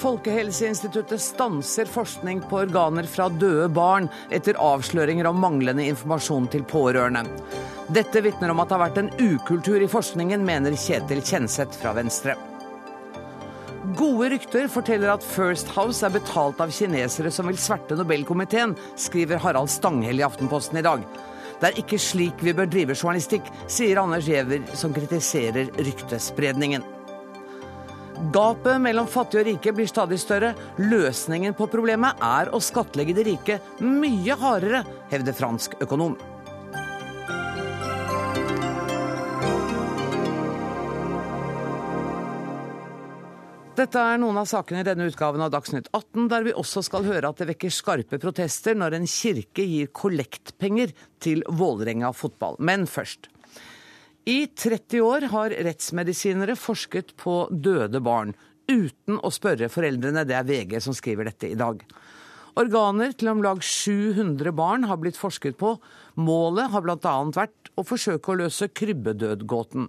Folkehelseinstituttet stanser forskning på organer fra døde barn etter avsløringer om manglende informasjon til pårørende. Dette vitner om at det har vært en ukultur i forskningen, mener Kjetil Kjenseth fra Venstre. Gode rykter forteller at First House er betalt av kinesere som vil sverte Nobelkomiteen, skriver Harald Stanghell i Aftenposten i dag. Det er ikke slik vi bør drive journalistikk, sier Anders Giæver, som kritiserer ryktespredningen. Gapet mellom fattige og rike blir stadig større. Løsningen på problemet er å skattlegge de rike mye hardere, hevder fransk økonom. Dette er noen av sakene i denne utgaven av Dagsnytt 18, der vi også skal høre at det vekker skarpe protester når en kirke gir kollektpenger til Vålerenga fotball. Men først. I 30 år har rettsmedisinere forsket på døde barn, uten å spørre foreldrene. Det er VG som skriver dette i dag. Organer til om lag 700 barn har blitt forsket på. Målet har bl.a. vært å forsøke å løse krybbedødgåten.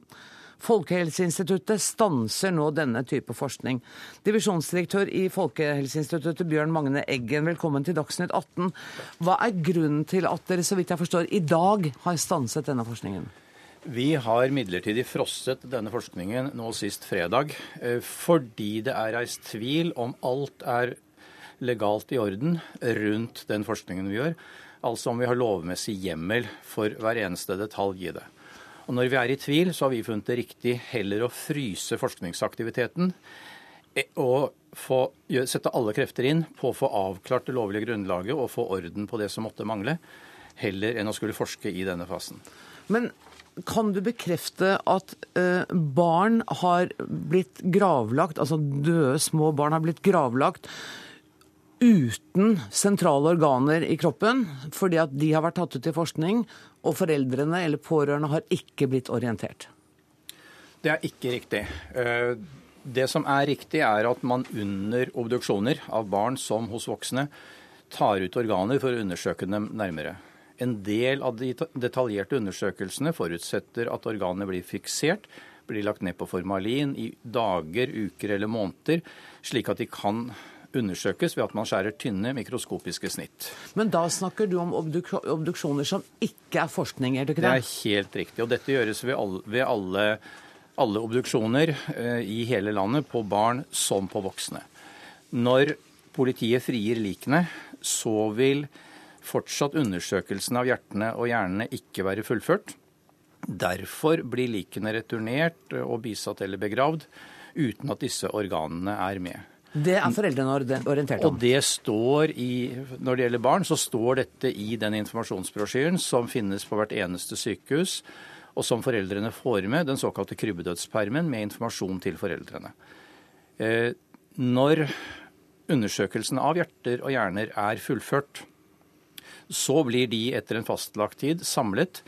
Folkehelseinstituttet stanser nå denne type forskning. Divisjonsdirektør i Folkehelseinstituttet, Bjørn Magne Eggen, velkommen til Dagsnytt 18. Hva er grunnen til at dere, så vidt jeg forstår, i dag har stanset denne forskningen? Vi har midlertidig frosset denne forskningen nå sist fredag eh, fordi det er reist tvil om alt er legalt i orden rundt den forskningen vi gjør. Altså om vi har lovmessig hjemmel for hver eneste detalj i det. Og når vi er i tvil, så har vi funnet det riktig heller å fryse forskningsaktiviteten eh, og få, sette alle krefter inn på å få avklart det lovlige grunnlaget og få orden på det som måtte mangle, heller enn å skulle forske i denne fasen. Men kan du bekrefte at eh, barn har blitt gravlagt, altså døde små barn har blitt gravlagt uten sentrale organer i kroppen, fordi at de har vært tatt ut til forskning, og foreldrene eller pårørende har ikke blitt orientert? Det er ikke riktig. Eh, det som er riktig, er at man under obduksjoner av barn som hos voksne tar ut organer for å undersøke dem nærmere. En del av de detaljerte undersøkelsene forutsetter at organene blir fiksert, blir lagt ned på formalin i dager, uker eller måneder, slik at de kan undersøkes ved at man skjærer tynne mikroskopiske snitt. Men da snakker du om obduk obduksjoner som ikke er forskning, er det ikke det? Det er helt riktig. Og dette gjøres ved alle, ved alle, alle obduksjoner eh, i hele landet, på barn som på voksne. Når politiet frier likene, så vil fortsatt undersøkelsen av hjertene og hjernene ikke være fullført. Derfor blir likene returnert og bisatt eller begravd uten at disse organene er med. Det er foreldrene orientert om. Og det står i, Når det gjelder barn, så står dette i den informasjonsbrosjyren som finnes på hvert eneste sykehus, og som foreldrene får med, den såkalte krybbedødspermen, med informasjon til foreldrene. Eh, når undersøkelsen av hjerter og hjerner er fullført, så blir de etter en fastlagt tid samlet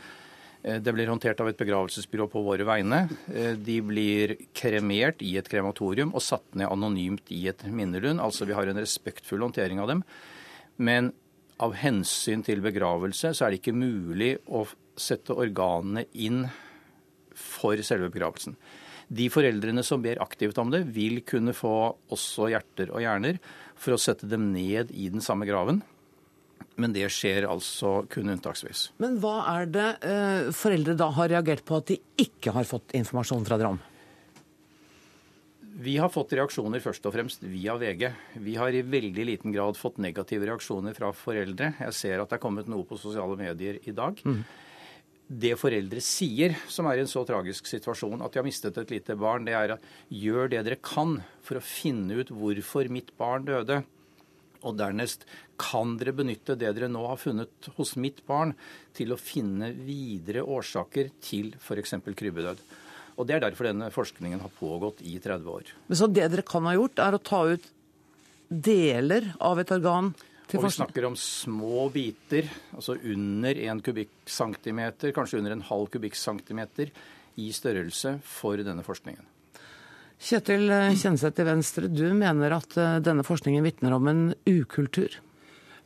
Eh, det blir håndtert av et begravelsesbyrå på våre vegne. Eh, de blir kremert i et krematorium og satt ned anonymt i et minnelund. Altså vi har en respektfull håndtering av dem. Men av hensyn til begravelse så er det ikke mulig å sette organene inn for selve begravelsen. De foreldrene som ber aktivt om det, vil kunne få også hjerter og hjerner for å sette dem ned i den samme graven. Men det skjer altså kun unntaksvis. Men hva er det eh, foreldre da har reagert på at de ikke har fått informasjon fra dere om? Vi har fått reaksjoner først og fremst via VG. Vi har i veldig liten grad fått negative reaksjoner fra foreldre. Jeg ser at det er kommet noe på sosiale medier i dag. Mm. Det foreldre sier, som er i en så tragisk situasjon at de har mistet et lite barn, det er at gjør det dere kan for å finne ut hvorfor mitt barn døde. Og dernest, kan dere benytte det dere nå har funnet hos mitt barn, til å finne videre årsaker til f.eks. krybbedød? Og Det er derfor denne forskningen har pågått i 30 år. Men Så det dere kan ha gjort, er å ta ut deler av et organ til og Vi snakker om små biter, altså under en kubikkcentimeter, kanskje under en halv kubikkcentimeter i størrelse for denne forskningen. Kjetil Kjenseth i Venstre, du mener at eh, denne forskningen vitner om en ukultur?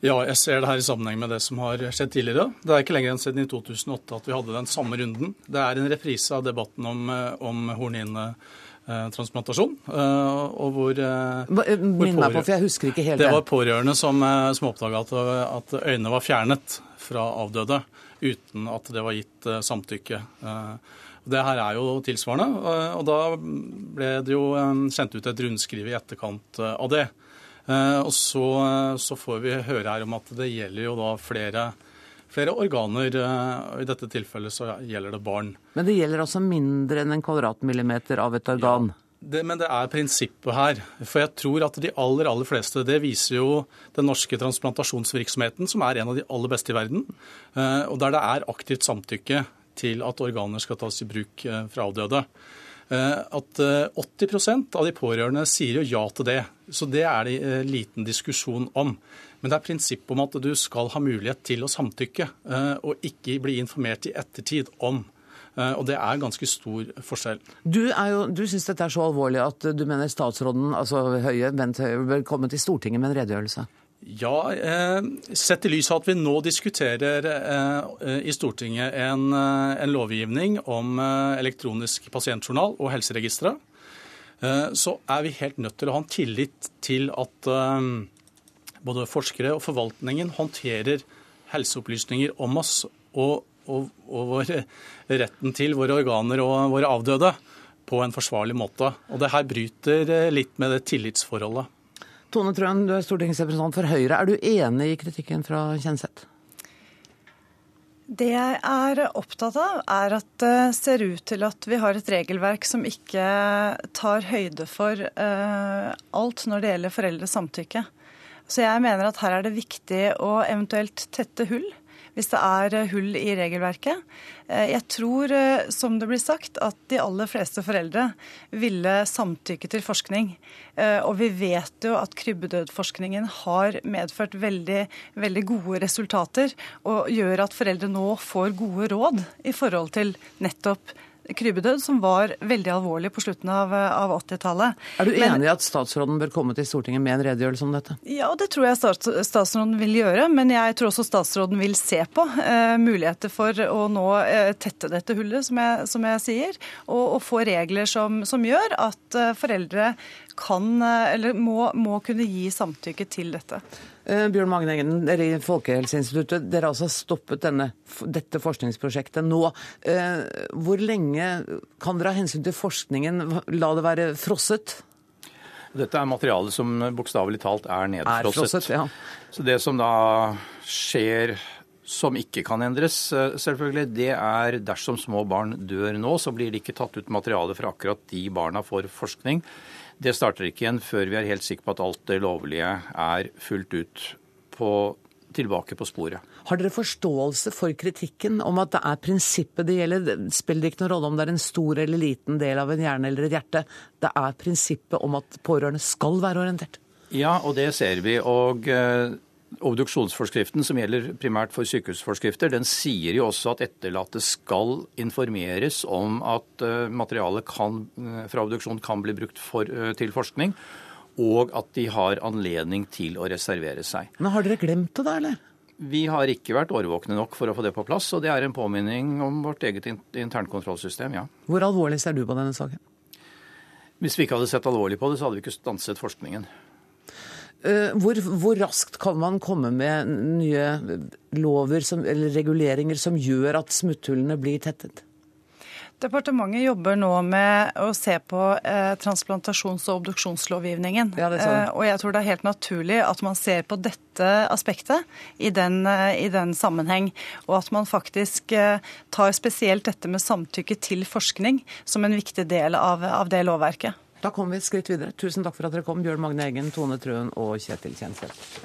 Ja, jeg ser det her i sammenheng med det som har skjedd tidligere. Det er ikke lenger enn siden i 2008 at vi hadde den samme runden. Det er en reprise av debatten om, eh, om hornhinnetransplantasjon. og hvor, Minn meg på, for jeg husker ikke hele det. Det var pårørende som, som oppdaga at, at, øynene var fjernet fra avdøde uten at det var gitt samtykke. Det her er jo tilsvarende, og da ble det jo sendt ut et rundskriv i etterkant av det. Og så, så får vi høre her om at det gjelder jo da flere flere organer. I dette tilfellet så gjelder det barn. Men det gjelder altså mindre enn en kvadratmillimeter av et organ? Ja. Det, men det er prinsippet her. For jeg tror at de aller aller fleste Det viser jo den norske transplantasjonsvirksomheten, som er en av de aller beste i verden. Og der det er aktivt samtykke til at organer skal tas i bruk eh, fra avdøde. Eh, at 80 eh, av de pårørende sier jo ja til det. Så det er det liten diskusjon om. Men det er prinsippet om at du skal ha mulighet til å samtykke, og ikke bli informert i ettertid om. Og det er ganske stor forskjell. Du, jo, du syns dette er så alvorlig at du mener statsråden, altså Høie, Bent Høie, bør komme til Stortinget med en redegjørelse? Ja, eh, sett i lys av at vi nå diskuterer eh, i Stortinget en, eh, en, lovgivning om elektronisk pasientjournal og helseregistre, så er vi helt nødt til å ha en tillit til at både forskere og forvaltningen håndterer helseopplysninger om oss og, og, og vår, retten til våre organer og våre avdøde på en forsvarlig måte. Og det her bryter litt med det tillitsforholdet. Tone Trøen, du er stortingsrepresentant for Høyre. Er du enig i kritikken fra Kjenseth? Det jeg er opptatt av, er at det ser ut til at vi har et regelverk som ikke tar høyde for uh, alt når det gjelder foreldres samtykke. Så jeg mener at her er det viktig å eventuelt tette hull hvis det er eh, hull i regelverket. Eh, jeg tror, eh, som det blir sagt, at de aller fleste foreldre ville samtykke til forskning. Og vi vet jo at krybbedødforskningen har medført veldig, veldig gode resultater, og gjør at foreldre nå får gode råd i forhold til nettopp krybbedød, som var veldig alvorlig på slutten av, av 80-tallet. Er du enig i at statsråden bør komme til Stortinget med en redegjørelse om dette? Ja, det tror jeg statsråden vil gjøre. Men jeg tror også statsråden vil se på eh, muligheter for å nå eh, tette dette hullet, som jeg, som jeg sier. Og, og, få regler som, som gjør at eh, foreldre kan, eh, eller må, må kunne gi samtykke til dette. Eh, Bjørn Magne Engen, dere i Folkehelseinstituttet, dere har altså stoppet denne, dette forskningsprosjektet nå. Eh, hvor lenge kan dere av hensyn til forskningen la det være frosset? Dette er materiale som bokstavelig talt er nedfrosset. Er frosset, ja. Så det som da skjer som ikke kan endres, eh, selvfølgelig, det er dersom små barn dør nå, så blir det ikke tatt ut materiale fra akkurat de barna for forskning. Det starter ikke igjen før vi er helt sikre på at alt det lovlige er fullt ut på, tilbake på sporet. Har dere forståelse for kritikken om at det er prinsippet det gjelder? Det spiller ikke noen rolle om det er en stor eller liten del av en hjerne eller et hjerte. Det er prinsippet om at pårørende skal være orientert. Ja, og det ser vi. Og eh, Obduksjonsforskriften, som gjelder primært for sykehusforskrifter, den sier jo også at etterlatte skal informeres om at eh, materialet kan, eh, fra obduksjon kan bli brukt for, eh, til forskning, og at de har anledning til å reservere seg. Men Har dere glemt det da, eller? Vi har ikke vært årvåkne nok for å få det på plass, og det er en påminning om vårt eget internkontrollsystem, ja. Hvor alvorlig ser du på denne saken? Hvis vi ikke hadde sett alvorlig på det, så hadde vi ikke stanset forskningen. Eh, hvor, hvor, raskt kan man komme med nye lover som, eller reguleringer som gjør at smutthullene blir tettet? Departementet jobber nå med å se på eh, transplantasjons- og obduksjonslovgivningen. Ja, eh, og jeg tror det er helt naturlig at man ser på dette aspektet i den, eh, i den sammenheng. Og at man faktisk eh, tar spesielt dette med samtykke til forskning som en viktig del av, av det lovverket. Da kommer vi et skritt videre. Tusen takk for at dere kom, Bjørn Magne Eggen, Tone Trøen og Kjetil Kjenseth.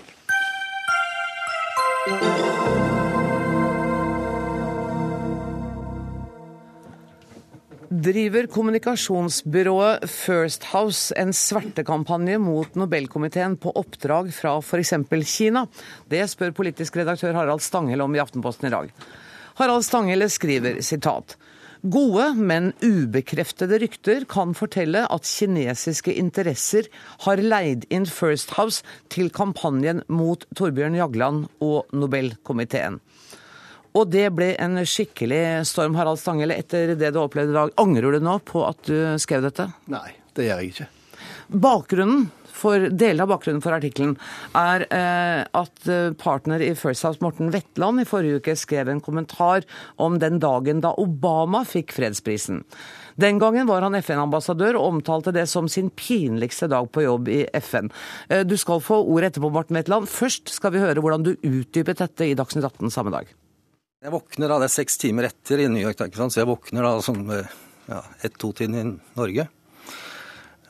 Driver kommunikasjonsbyrået First House en svertekampanje mot Nobelkomiteen på oppdrag fra f.eks. Kina? Det spør politisk redaktør Harald Stanghelle om i Aftenposten i dag. Harald Stanghelle skriver sitat Gode, men ubekreftede rykter kan fortelle at kinesiske interesser har leid inn First House til kampanjen mot Torbjørn Jagland og Nobelkomiteen. Og det ble en skikkelig storm, Harald Stanghelle, etter det du opplevde i dag. Angrer du nå på at du skrev dette? Nei. Det gjør jeg ikke. Bakgrunnen for, Deler av bakgrunnen for artikkelen er eh, at eh, partner i First House Morten Wetland i forrige uke skrev en kommentar om den dagen da Obama fikk fredsprisen. Den gangen var han FN-ambassadør og omtalte det som sin pinligste dag på jobb i FN. Eh, du skal få ordet etterpå, Morten Wetland. Først skal vi høre hvordan du utdypet dette i Dagsnytt 18 samme dag. Jeg våkner da, Det er seks timer etter i New York, så jeg våkner da sånn ja, ett-to-tiden i Norge.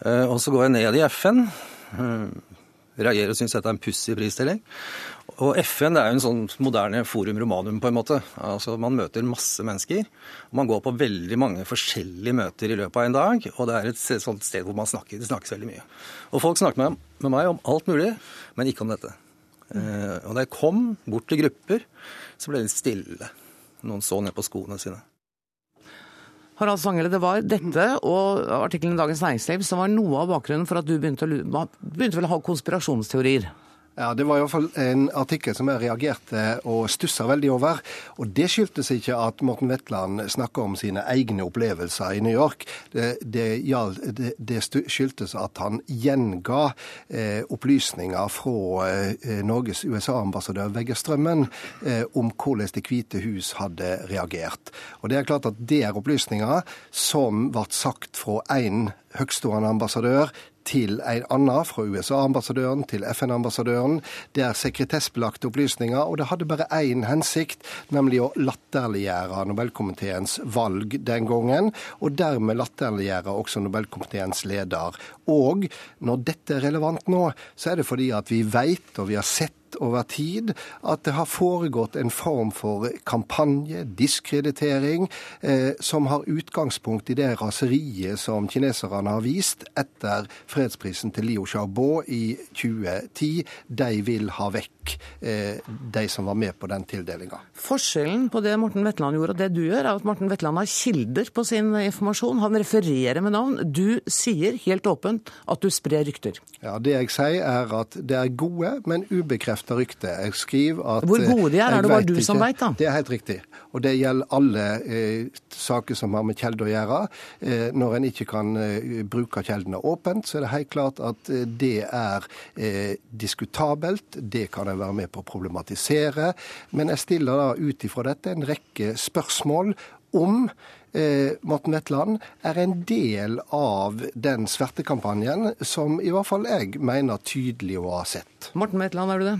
Og så går jeg ned i FN. Eh, reagerer og syns dette er en pussig prisstilling. Og FN er jo en sånn moderne forum romanum, på en måte. Altså Man møter masse mennesker. og Man går på veldig mange forskjellige møter i løpet av en dag. Og det er et sånt sted hvor man snakker. Det snakkes veldig mye. Og folk snakker med, med meg om alt mulig, men ikke om dette. Eh, og da jeg kom bort til grupper, så ble det stille. Noen så ned på skoene sine. Harald Stanghelle, det var dette og artikkelen i Dagens Næringsliv som var noe av bakgrunnen for at du begynte begynte vel å ha konspirasjonsteorier? Ja, Det var iallfall en artikkel som jeg reagerte og stussa veldig over. Og Det skyldtes ikke at Morten Wetland snakka om sine egne opplevelser i New York. Det, det, det, det skyldtes at han gjenga eh, opplysninger fra eh, Norges USA-ambassadør Vegge Strømmen eh, om hvordan Det hvite hus hadde reagert. Og Det er klart at det er opplysninger som ble sagt fra én høgstående ambassadør til en annen, fra USA-ambassadøren til FN-ambassadøren. Det er sekretessbelagte opplysninger, og det hadde bare én hensikt, nemlig å latterliggjøre Nobelkomiteens valg den gangen, og dermed latterliggjøre også Nobelkomiteens leder. Og når dette er relevant nå, så er det fordi at vi veit og vi har sett over tid at det har foregått en form for kampanje, diskreditering, eh, som har utgangspunkt i det raseriet som kineserne har vist etter fredsprisen til Liu Xiaobo i 2010. De vil ha vekk eh, de som var med på den tildelinga. Forskjellen på det Morten Wetland gjorde og det du gjør, er at Morten Wetland har kilder på sin informasjon. Han refererer med navn. Du sier helt åpent at du sprer rykter. Ja, Det jeg sier er at det er gode, men ubekreftet rykter. rykte. Jeg skriver at Hvor gode de er, er det bare du ikke. som veit, da? Det er helt riktig. Og det gjelder alle eh, saker som har med kjelde å gjøre. Eh, når en ikke kan eh, bruke kjeldene åpent, så er det helt klart at eh, det er eh, diskutabelt. Det kan en være med på å problematisere. Men jeg stiller da ut ifra dette en rekke spørsmål om eh, Morten Wetland er en del av den svertekampanjen som i hvert fall jeg mener tydelig å ha sett. Morten Wetland, er du det?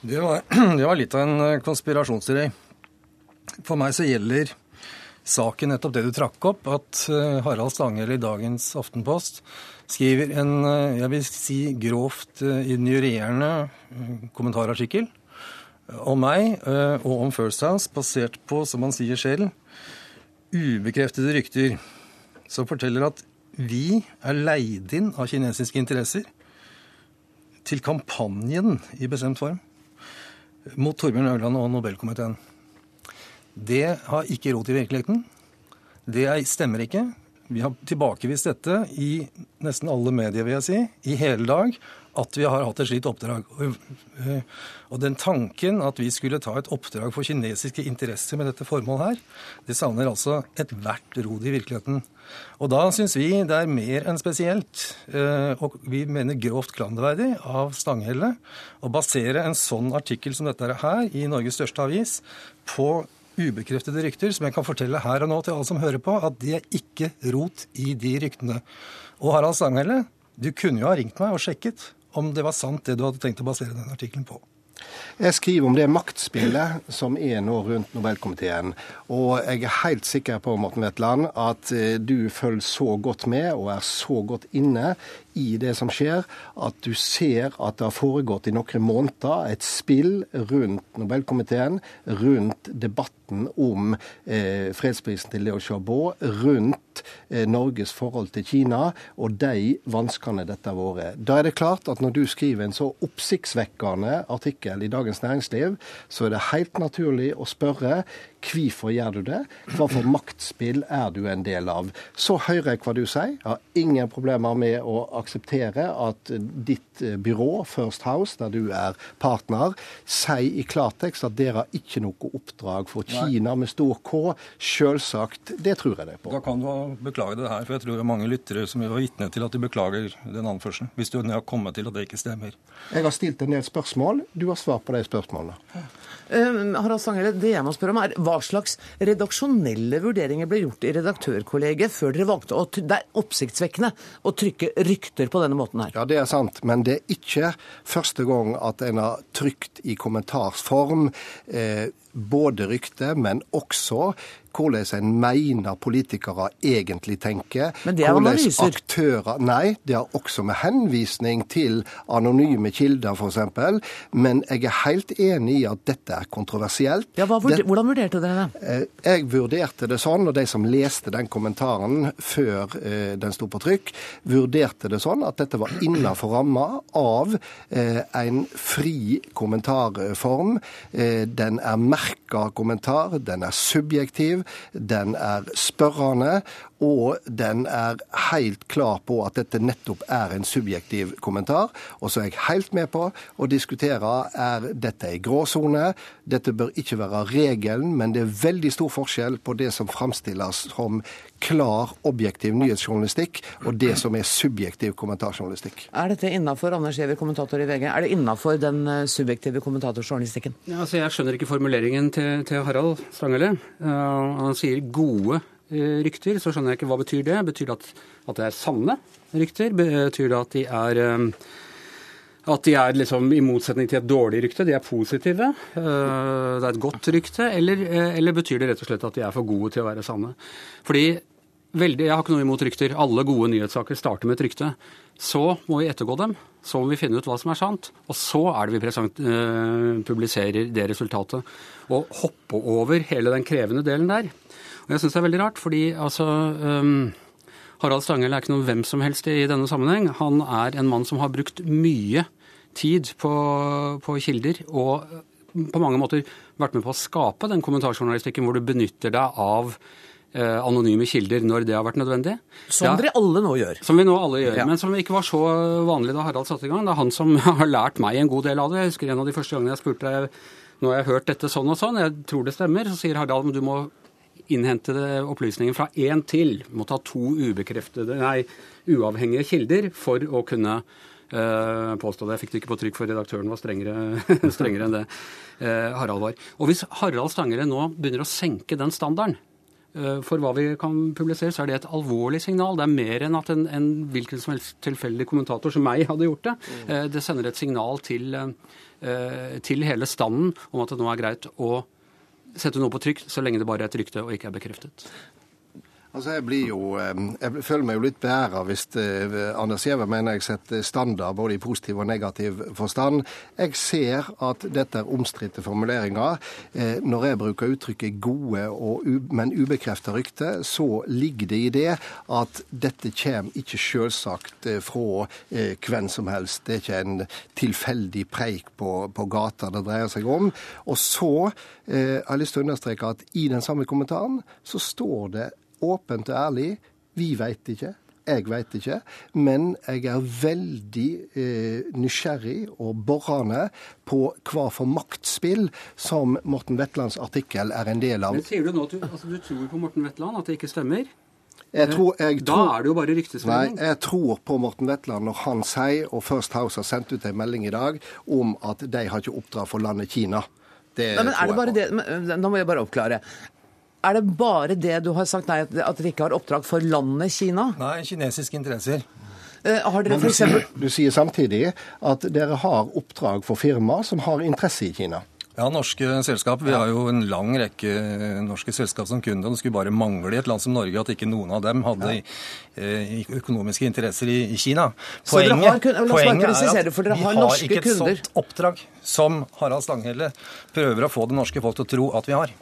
Det var, det var litt av en konspirasjonsidé. For meg så gjelder saken nettopp det du trakk opp, at eh, Harald Stanghelle i dagens Aftenpost skriver en eh, jeg vil si grovt injurerende kommentarartikkel om meg og om First House, basert på, som han sier selv, ubekreftede rykter som forteller at vi er leid inn av kinesiske interesser til kampanjen i bestemt form mot Torbjørn Ørland og Nobelkomiteen. Det har ikke rot i virkeligheten. Det stemmer ikke. Vi har tilbakevist dette i nesten alle medier, vil jeg si, i hele dag, at vi har hatt et slikt oppdrag. Og den tanken at vi skulle ta et oppdrag for kinesiske interesser med dette formålet her, det savner altså ethvert rod i virkeligheten. Og da syns vi det er mer enn spesielt, eh, og vi mener grovt klanderverdig av Stanghelle, å basere en sånn artikkel som dette her i Norges største avis på ubekreftede rykter, som jeg kan fortelle her og nå til alle som hører på, at det er ikke rot i de ryktene. Og Harald Stanghelle, du kunne jo ha ringt meg og sjekket om det var sant det du hadde tenkt å basere den artikkelen på. Jeg skriver om det maktspillet som er nå rundt Nobelkomiteen. Og jeg er helt sikker på Morten Wetland, at eh, du følger så godt med og er så godt inne i det som skjer, at du ser at det har foregått i noen måneder et spill rundt Nobelkomiteen, rundt debatten om eh, fredsprisen til Leo Xiaobo, rundt eh, Norges forhold til Kina og de vanskene dette har vært. Da er det klart at når du skriver en så oppsiktsvekkende artikkel i Dagens Næringsliv, så er det helt naturlig å spørre Hvorfor gjør du det? Hva for maktspill er du en del av? Så hører jeg hva du sier. Jeg har ingen problemer med å akseptere at ditt eh, byrå, First House, der du er partner, sier i klartekst at dere har ikke noe oppdrag for Kina med stor K. Selvsagt. Det tror jeg det på. Da kan du beklage det her, for jeg tror det er mange lyttere som vil være vitne til at de beklager den anførselen. Hvis du har kommet til at det ikke stemmer. Jeg har stilt en del spørsmål. Du har svar på de spørsmålene. Uh, Harald Stanghelle, det jeg må spørre om er Hva slags redaksjonelle vurderinger ble gjort i redaktørkollegiet før dere valgte å Det er oppsiktsvekkende å trykke rykter på denne måten her. Ja, det er sant, men det er ikke første gang at en har trykt i kommentarsform eh, både rykte, men også hvordan en mener politikere egentlig tenker. Men det er analyser. Aktører, nei, det er også med henvisning til anonyme kilder, f.eks. Men jeg er helt enig i at dette er kontroversielt. Ja, vurder, Det- hvordan vurderte dere det? Eh, Jeg vurderte det sånn, og de som leste den kommentaren før eh, den sto på trykk, vurderte det sånn at dette var innenfor ramma av eh, en fri kommentarform. Eh, den er merka kommentar, den er subjektiv, den er spørrende, og den er helt klar på at dette nettopp er en subjektiv kommentar. Og så er jeg helt med på å diskutere er dette ei gråsone. Dette bør ikke være regelen, men det er veldig stor forskjell på det som framstilles som klar, objektiv nyhetsjournalistikk, og det som er subjektiv kommentarjournalistikk. Er dette innafor Anders Giæver, kommentator i VG? Er det innafor den eh, subjektive kommentatorjournalistikken? Ja, altså jeg skjønner ikke formuleringen til, til Harald Strangele. Uh, han sier gode rykter, så skjønner jeg ikke hva betyr det. Betyr det at, at det er sanne rykter? Betyr det at de er um, at de er liksom i motsetning til et dårlig rykte, de er positive. Uh, det er et godt rykte. Eller, eller betyr det rett og slett at de er for gode til å være sanne? Fordi veldig, Jeg har ikke noe imot rykter. Alle gode nyhetssaker starter med et rykte. Så må vi ettergå dem. Så må vi finne ut hva som er sant. Og så er det vi present, eh, publiserer det resultatet. Og hoppe over hele den krevende delen der. Og jeg syns det er veldig rart, fordi altså um, Harald Stanghelle er ikke noen hvem som helst i denne sammenheng. Han er en mann som har brukt mye tid på, på kilder, og på mange måter vært med på å skape den kommentarjournalistikken hvor du benytter deg av eh, anonyme kilder når det har vært nødvendig. Som Ja. dere alle nå gjør. Som vi nå alle gjør, Ja. men som ikke var så vanlig da Harald satte i gang. Det er han som har lært meg en god del av det. Jeg husker en av de første gangene jeg spurte nå har jeg hørt dette sånn og sånn, jeg tror det stemmer. Så sier Harald men du må innhente opplysninger fra én til. Må ta to ubekreftede, nei, uavhengige kilder for å kunne Uh, påstå det. Jeg fikk det ikke på trykk, for redaktøren var strengere, strengere enn det uh, Harald var. Og hvis Harald Stangere nå begynner å senke den standarden, uh, for hva vi kan publisere, så er det et alvorlig signal. Det er mer enn at en, en hvilken som helst tilfeldig kommentator som meg hadde gjort det. Det sender et signal til, til hele standen om at det nå er greit å sette noe på trykk så lenge det bare er et rykte og ikke er bekreftet. Altså, Jeg blir jo, jeg føler meg jo litt beæra hvis eh, Anders Giæver mener jeg setter standard både i positiv og negativ forstand. Jeg ser at dette er omstridte formuleringer. Eh, Når jeg bruker uttrykket 'gode, men ubekrefta rykte', så ligger det i det at dette kommer ikke selvsagt eh, fra hvem som helst. Det er ikke en tilfeldig preik på, på gata det dreier seg om. Og så jeg har jeg lyst til å understreke at i den samme kommentaren så står det åpent og ærlig. Vi veit ikke. Jeg veit ikke. Men jeg er veldig eh, nysgjerrig og borrende på hva for maktspill som Morten Wetlands artikkel er en del av. Men sier du nå at du, altså, du tror på Morten Wetland, at det ikke stemmer? Jeg tror, jeg Da er det jo bare Nei, jeg tror på Morten Wetland når han sier, og First House har sendt ut en melding i dag, om at de har ikke oppdrag for landet Kina. Det Nei, men tror er det jeg bare på. det, men, Da må jeg bare oppklare. Er det bare det du har sagt nei, at at dere ikke har oppdrag for landet Kina? Nei, kinesiske interesser. Eh, har dere for du sier, eksempel du sier samtidig at dere har oppdrag for firma som har interesse i Kina. Ja, norske selskap. Vi har jo en lang rekke norske selskap som kunde. og Det skulle bare mangle i et land som Norge at ikke noen av dem hadde ja. økonomiske interesser i, i Kina. Poenget, har poenget er dere vi har har ikke et kunder. sånt oppdrag som Harald Stanghelle prøver å få det norske folk til å tro at vi har.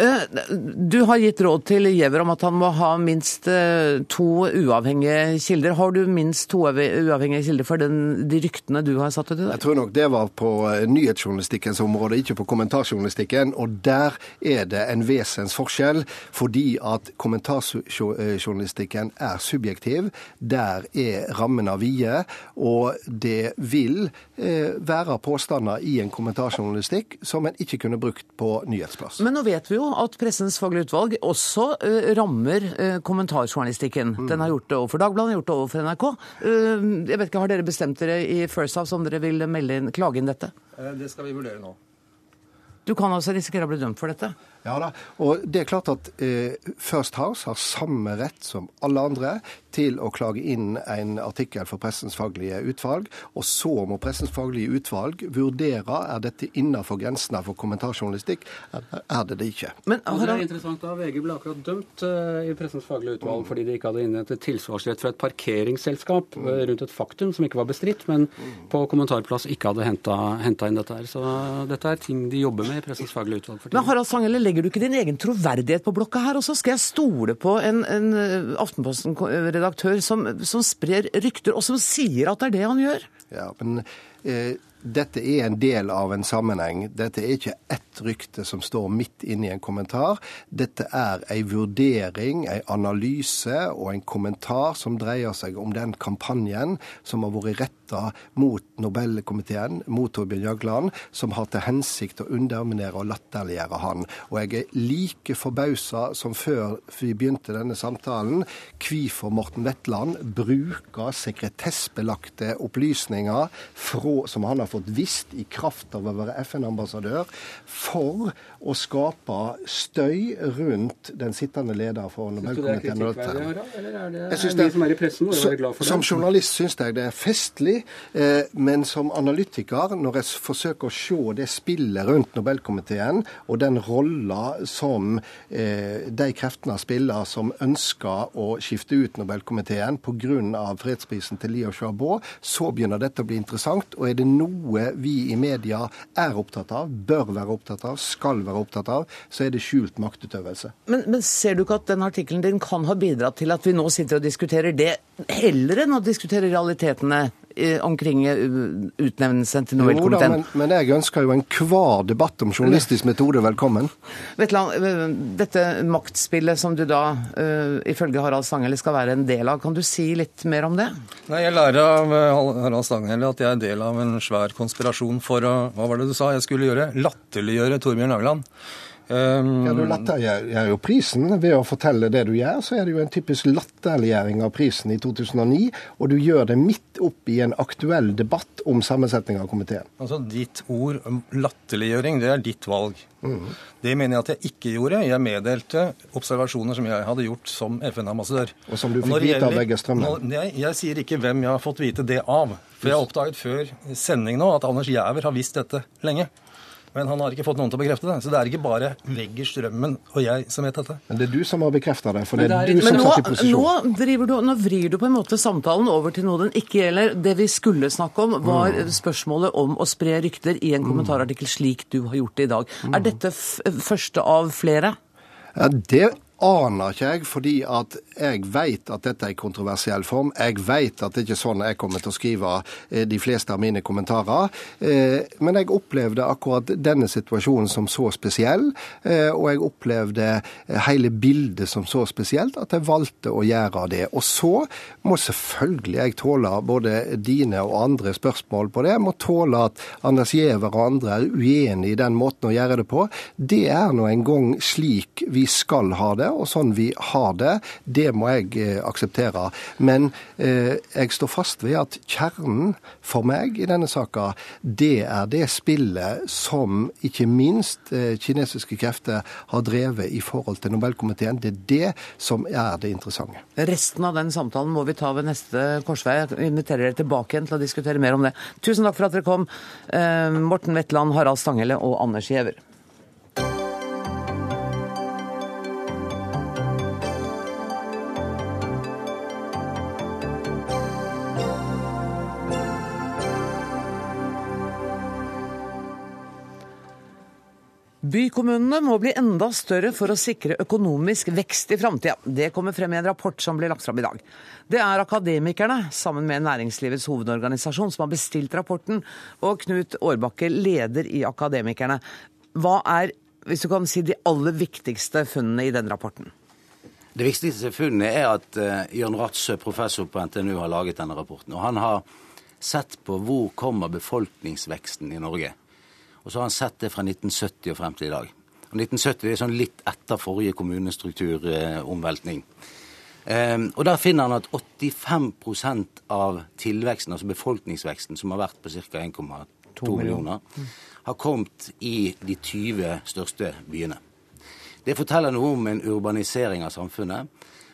Eh, du har gitt råd til Giæver om at han må ha minst eh, to uavhengige kilder. Har du minst to uavhengige kilder for den, de ryktene du har satt ut i dag? Jeg tror nok det var på eh, nyhetsjournalistikkens område, ikke på kommentarjournalistikken. Og der er det en vesensforskjell, fordi at kommentarjournalistikken er subjektiv. Der er rammene vide, og det vil være påstander i en kommentarjournalistikk som en ikke kunne brukt på nyhetsplass. Men nå vet vi jo at Pressens faglige utvalg også uh, rammer uh, kommentarjournalistikken. Mm. Den har gjort det overfor Dagbladet, gjort det overfor NRK. Uh, jeg vet ikke, Har dere bestemt dere i First House om dere vil melde inn, klage inn dette? Det skal vi vurdere nå. Du kan altså risikere å bli dømt for dette? Ja da, og det er klart at eh, First House har samme rett som alle andre til å klage inn en artikkel for Pressens faglige utvalg. Og så må Pressens faglige utvalg vurdere er dette innenfor grensene for kommentarjournalistikk. Er det det ikke? Men, det er interessant da, VG ble akkurat dømt eh, i Pressens faglige utvalg fordi de ikke hadde innhentet tilsvarsrett fra et parkeringsselskap mm. rundt et faktum som ikke var bestridt, men på kommentarplass ikke hadde henta inn dette her. Så dette er ting de jobber med i Pressens faglige utvalg. For tiden. Men Harald Sangele, legger du ikke din egen troverdighet på blokka her også? Skal jeg stole på en, en eh, Aftenposten-redaktør som, som, sprer rykter, og som sier at det er det han gjør? Ja, men eh, dette er en del av en sammenheng. Dette er ikke ett rykte som står midt inne i en kommentar. Dette er en vurdering, en analyse og en kommentar som dreier seg om den kampanjen som har vært retta mot Nobelkomiteen, mot Torbjørn Jagland, som har til hensikt å underminere og latterliggjøre han. Og jeg er like forbausa som før vi begynte denne samtalen, hvorfor Morten Wetland bruker sekretessbelagte opplysninger fra, som han har fått visst i kraft av å være FN-ambassadør, for å skape støy rundt den sittende leder for Nobelkomiteen. Syns det er er pressen, det? Som journalist syns jeg det er festlig, eh, men som analytiker, når jeg forsøker å se det spillet rundt Nobelkomiteen, og den rolla som eh, de kreftene spiller som ønsker å skifte ut Nobelkomiteen pga. fredsprisen til Liao Xiaobo, så begynner dette å bli interessant. Og er det noe vi i media er opptatt av, bør være opptatt av, skal være opptatt av, så er det skjult maktutøvelse. Men, men ser du ikke at den artikkelen din kan ha bidratt til at vi nå sitter og diskuterer det, heller enn å diskutere realitetene omkring eh, utnevnelsen til Nobelkomiteen. Men, men, jeg ønsker jo enhver debatt om journalistisk metode velkommen. Vetland, eh, dette maktspillet som du da uh, ifølge Harald Stanghelle skal være en del av, kan du si litt mer om det? Nei, Jeg lærer av Harald Stanghelle at jeg er del av en svær konspirasjon for å Hva var det du sa jeg skulle gjøre? Latterliggjøre Torbjørn Jagland. Um, ja, Du latterliggjør jo prisen ved å fortelle det du gjør. Så er det jo en typisk latterliggjøring av prisen i 2009. Og du gjør det midt opp i en aktuell debatt om sammensetning av komiteen. Altså Ditt ord latterliggjøring, det er ditt valg. Mm. Det mener jeg at jeg ikke gjorde. Jeg meddelte observasjoner som jeg hadde gjort som FN-ambassadør. Og som du fikk vite av Vegge Strømmen? Jeg, jeg sier ikke hvem jeg har fått vite det av. For jeg har oppdaget før sending nå at Anders Giæver har visst dette lenge. Men han har ikke fått noen til å bekrefte det. Så det er ikke bare Vegger Strømmen og jeg som vet dette. Men det er du som har bekrefta det, for det er, det er du som nå, satt i posisjon. Nå, du, nå, vrir du på en måte samtalen over til noe den ikke gjelder. Det vi skulle snakke om, var mm. spørsmålet om å spre rykter i en kommentarartikkel slik du har gjort det i dag. Mm. Er dette første av flere? Ja, det aner ikke jeg, fordi at jeg vet at dette er en kontroversiell form. Jeg vet at det ikke er sånn jeg kommer til å skrive eh, de fleste av mine kommentarer. Eh, men jeg opplevde akkurat denne situasjonen som så spesiell, eh, og jeg opplevde hele bildet som så spesielt at jeg valgte å gjøre det. Og så må selvfølgelig jeg tåle både dine og andre spørsmål på det. Jeg må tåle at Anders Giæver og andre er uenig i den måten å gjøre det på. Det er nå en gang slik vi skal ha det og sånn vi har det. Det må jeg eh, akseptere. Men eh, jeg står fast ved at kjernen for meg i denne saka, det er det spillet som ikke minst eh, kinesiske krefter har drevet i forhold til Nobelkomiteen. Det er det som er det interessante. Resten av den samtalen må vi ta ved neste korsvei. Jeg inviterer dere tilbake igjen til å diskutere mer om det. Tusen takk for at dere kom, Morten Wetland, Harald Stanghelle og Anders Giæver. Bykommunene må bli enda større for å sikre økonomisk vekst i framtida. Det kommer frem i en rapport som blir lagt fram i dag. Det er Akademikerne, sammen med Næringslivets hovedorganisasjon, som har bestilt rapporten. Og Knut Årbakke, leder i Akademikerne. Hva er, hvis du kan si, de aller viktigste funnene i den rapporten? Det viktigste funnet er at uh, Jørn Ratsø, professor på NTNU, har laget denne rapporten. Og han har sett på hvor kommer befolkningsveksten i Norge. Og så har han sett det fra 1970 og frem til i dag. Og 1970 er sånn litt etter forrige kommunestrukturomveltning. Um, og Der finner han at 85% av tilveksten, altså befolkningsveksten, som har vært på ca. 1,2 millioner, har kommet i de 20 største byene. Det forteller noe om en urbanisering av samfunnet.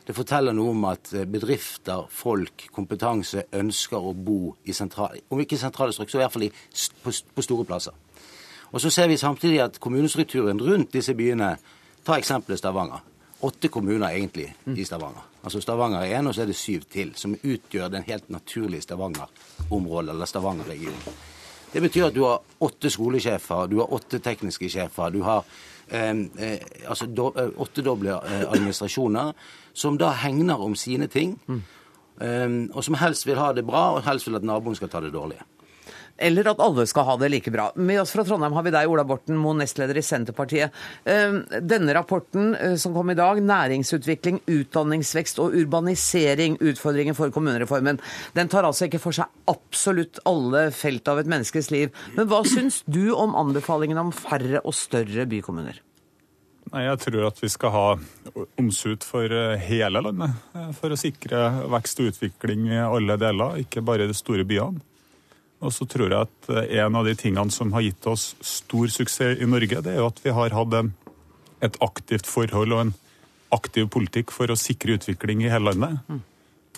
Det forteller noe om at bedrifter, folk, kompetanse ønsker å bo i sentrale, om ikke sentrale strøk, så i hvert fall på, på store plasser. Og så ser vi samtidig at kommunestrukturen rundt disse byene Ta eksempelet Stavanger. Åtte kommuner egentlig i Stavanger. Altså Stavanger er én, og så er det syv til, som utgjør den helt naturlige Stavanger-området, eller Stavanger-regionen. Det betyr at du har åtte skolesjefer, du har åtte tekniske sjefer, du har eh, eh, altså do, eh, åttedoble eh, administrasjoner, som da hegner om sine ting, mm. eh, og som helst vil ha det bra, og helst vil at naboen skal ta det dårlige eller at alle skal ha det like bra. Med oss fra Trondheim har vi deg, Ola Borten Moe, nestleder i Senterpartiet. Ehm, denne rapporten eh, som kom i dag, 'Næringsutvikling, utdanningsvekst og urbanisering utfordringer for kommunereformen', den tar altså ikke for seg absolutt alle felt av et menneskes liv. Men hva syns du om anbefalingen om færre og større bykommuner? Nei, Jeg tror at vi skal ha omsut for eh, hele landet. Eh, for å sikre vekst og utvikling i alle deler, ikke bare i de store byene. Og så tror jeg at eh, en av de tingene som har gitt oss stor suksess i Norge, det er jo at vi har hatt en, et aktivt forhold og en aktiv politikk for å sikre utvikling i hele landet. Mm.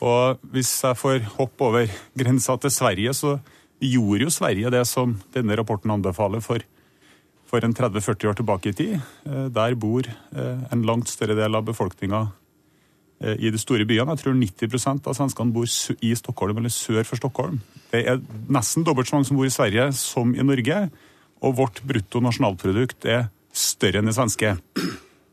Og hvis jeg får hoppe over grensa til Sverige, så gjorde jo Sverige det som denne rapporten anbefaler for, for en 30-40 år tilbake i tid. Eh, der bor eh, en langt større del av befolkninga i de store byene. Jeg tror 90% av svenskene bor i Stockholm eller sør for Stockholm. Det er nesten dobbelt så mange som bor i Sverige som i Norge. Og vårt brutto nasjonalprodukt er større enn det svenske.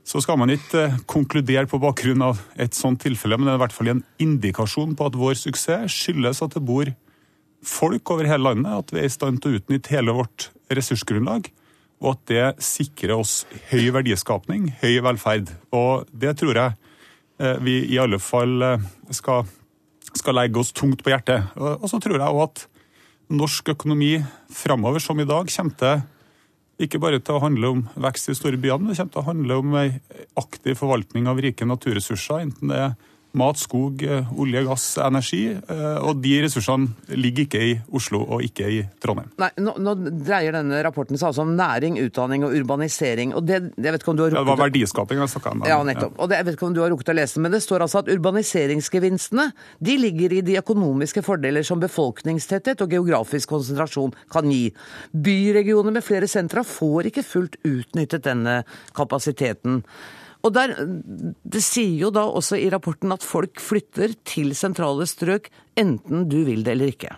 Så skal man ikke eh, konkludere på bakgrunn av et sånt tilfelle, men det er i hvert fall en indikasjon på at vår suksess skyldes at det bor folk over hele landet, at vi er i stand til å utnytte hele vårt ressursgrunnlag, og at det sikrer oss høy verdiskapning, høy velferd. Og det tror jeg Eh, vi i alle fall eh, skal, skal legge oss tungt på hjertet. Og så tror jeg òg at norsk økonomi framover, som i dag, kommer til ikke bare til å handle om vekst i de store byene, men det kommer til å handle om ei aktiv forvaltning av rike naturressurser, enten det er mat, skog, eh, olje, gass, energi. Eh, og de ressursene ligger ikke i Oslo og ikke i Trondheim. Nei, Nå, nå dreier denne rapporten seg altså om næring, utdanning og urbanisering. og det, jeg vet ikke om du har rukket... Ja, det var verdiskaping jeg snakka om. Ja, nettopp. Og det, jeg vet ikke om du har rukket å lese, men det står altså at urbaniseringsgevinstene de ligger i de økonomiske fordeler som befolkningstetthet og geografisk konsentrasjon kan gi. Byregioner med flere sentra får ikke fullt utnyttet denne kapasiteten. Og der, Det sier jo da også i rapporten at folk flytter til sentrale strøk, enten du vil det eller ikke.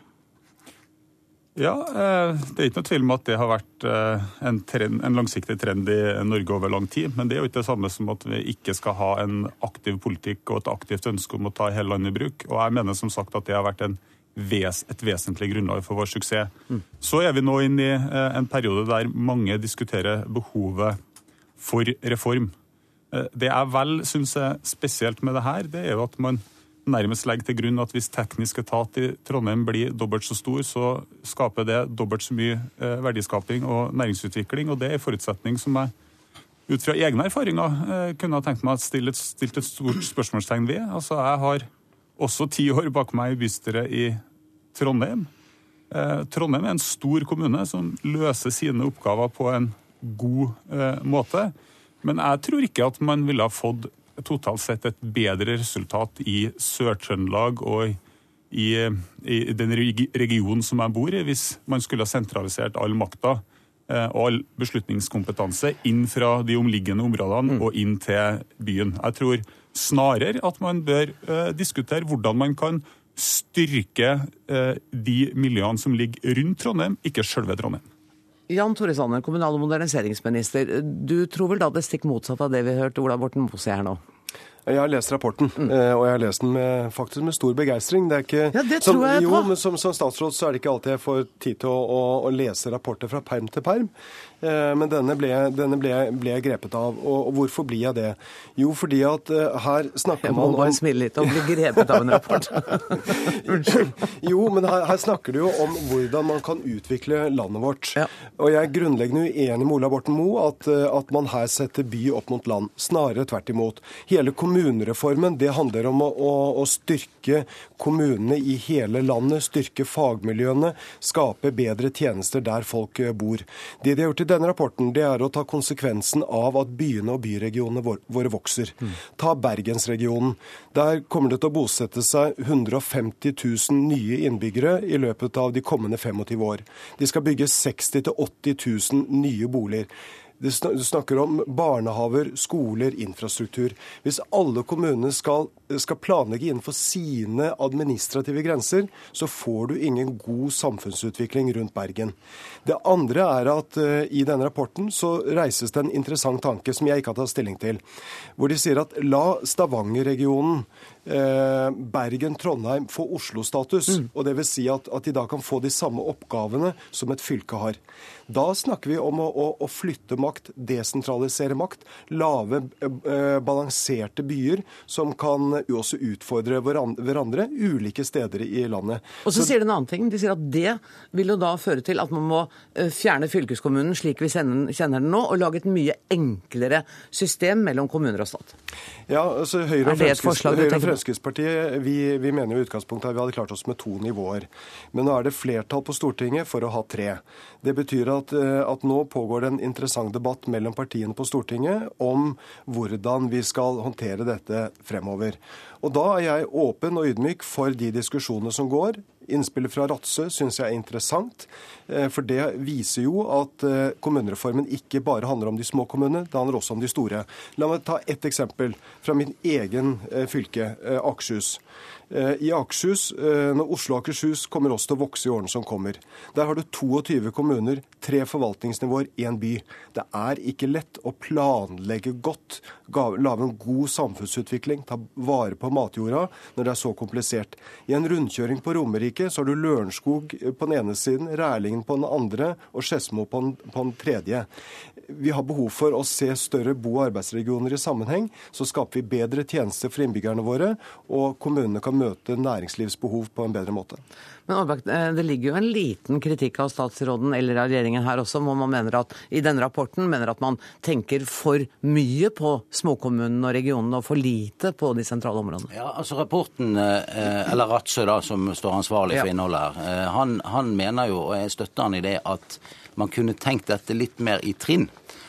Ja, eh, det er ikke noe tvil om at det har vært eh, en, trend, en, langsiktig trend i Norge over lang tid. Men det er jo ikke det samme som at vi ikke skal ha en aktiv politikk og et aktivt ønske om å ta hele landet i bruk. Og jeg mener som sagt at det har vært ves, et vesentlig grunnlag for vår suksess. Mm. Så er vi nå inne i eh, en periode der mange diskuterer behovet for reform. Eh, det jeg vel syns er spesielt med det her, det er jo at man nærmest legger til grunn at hvis teknisk etat i Trondheim blir dobbelt så stor, så skaper det dobbelt så mye eh, verdiskaping og næringsutvikling. Og det er en forutsetning som jeg ut fra egne erfaringer eh, kunne ha tenkt meg å stille et, stilt et stort spørsmålstegn ved. Altså, Jeg har også ti år bak meg i bystyret i Trondheim. Trondheim er en stor kommune som løser sine oppgaver på en god måte. Men jeg tror ikke at man ville ha fått totalt sett et bedre resultat i Sør-Trøndelag og i, i, den regionen som jeg bor i, hvis man skulle ha sentralisert all makta eh, og all beslutningskompetanse inn fra de omliggende områdene mm. og inn til byen. Jeg tror snarere at man bør uh, diskutere hvordan man kan styrke uh, de miljøene som ligger rundt Trondheim, ikke selve Trondheim. Jan Tore Sanner, kommunal- og moderniseringsminister. Du tror vel da det stikk motsatte av det vi hørte Ola Borten Moe si her nå? Jeg har lest rapporten, mm. og jeg har lest den med, faktisk med stor begeistring. Det er ikke, ja, det som, tror jeg jo, men som, som, statsråd så er det ikke alltid jeg får tid til å, å, å lese rapporter fra perm til perm. Eh, men denne ble, denne ble, ble jeg grepet av. Og, og, hvorfor blir jeg det? Jo, fordi at uh, her snakker man om Jeg må bare smile litt og bli grepet av en rapport. Unnskyld. jo, men her, her, snakker du jo om hvordan man kan utvikle landet vårt. Ja. Og jeg er grunnleggende uenig med Ola Borten Moe at, uh, at man her setter by opp mot land. Snarere tvert imot. Hele kommunereformen det handler om å, å, å styrke kommunene i hele landet, styrke fagmiljøene, skape bedre tjenester der folk bor. Det de har gjort i denne rapporten, det er å ta konsekvensen av at byene og byregionene våre vokser. Mm. Ta Bergensregionen. Der kommer det til å bosette seg 150 000 nye innbyggere i løpet av de kommende 25 år. De skal bygge 60 000-80 000 nye boliger. Du snakker om barnehaver, skoler, infrastruktur. Hvis alle kommunene skal, skal, planlegge innenfor sine administrative grenser, så får du ingen god samfunnsutvikling rundt Bergen. Det andre er at uh, i denne rapporten så reises det en interessant tanke som jeg ikke har tatt stilling til. Hvor de sier at la Stavanger-regionen Eh, Bergen, Trondheim får Oslo-status. Mm. og Dvs. Si at, at de da kan få de samme oppgavene som et fylke har. Da snakker vi om å, å, å flytte makt, desentralisere makt. Lave, eh, balanserte byer som kan også utfordre hverandre ulike steder i landet. Og så, så sier de en annen ting. De sier at det vil jo da føre til at man må eh, fjerne fylkeskommunen slik vi kjenner den nå, og lage et mye enklere system mellom kommuner og stat. Ja, altså Høyre og, og Fremskrittspartiet vi, vi mener i utgangspunktet at vi hadde klart oss med to nivåer. Men nå er det flertall på Stortinget for å ha tre. Det betyr at, eh, at nå pågår det en interessant debatt mellom partiene på Stortinget om hvordan vi skal håndtere dette fremover. Og Da er jeg åpen og ydmyk for de diskusjonene som går. Innspillet fra Ratsø syns jeg er interessant, eh, for det viser jo at eh, kommunereformen ikke bare handler om de små kommunene, det handler også om de store. La meg ta ett eksempel fra min egen eh, fylke, Akershus. I Akershus, når Oslo og Akershus kommer også til å vokse i årene som kommer. Der har du 22 kommuner, tre forvaltningsnivåer, én by. Det er ikke lett å planlegge godt, lage en god samfunnsutvikling, ta vare på matjorda når det er så komplisert. I en rundkjøring på Romerike så har du Lørenskog på den ene siden, Rælingen på den andre og Skedsmo på, på, den tredje. Vi har behov for å se større bo- og arbeidsregioner i sammenheng. Så skaper vi bedre tjenester for innbyggerne våre, og kommunene kan møte næringslivsbehov på en bedre måte. Men eh, det ligger jo en liten kritikk av statsråden eller av regjeringen her også, hvor man mener at i denne rapporten mener at man tenker for mye på småkommunene og regionene og for lite på de sentrale områdene. Ja, altså Rapporten, eh, eller Ratsø da, som står ansvarlig for innholdet her, eh, han, han mener jo, og jeg støtter han i det, at man kunne tenkt dette litt mer i trinn.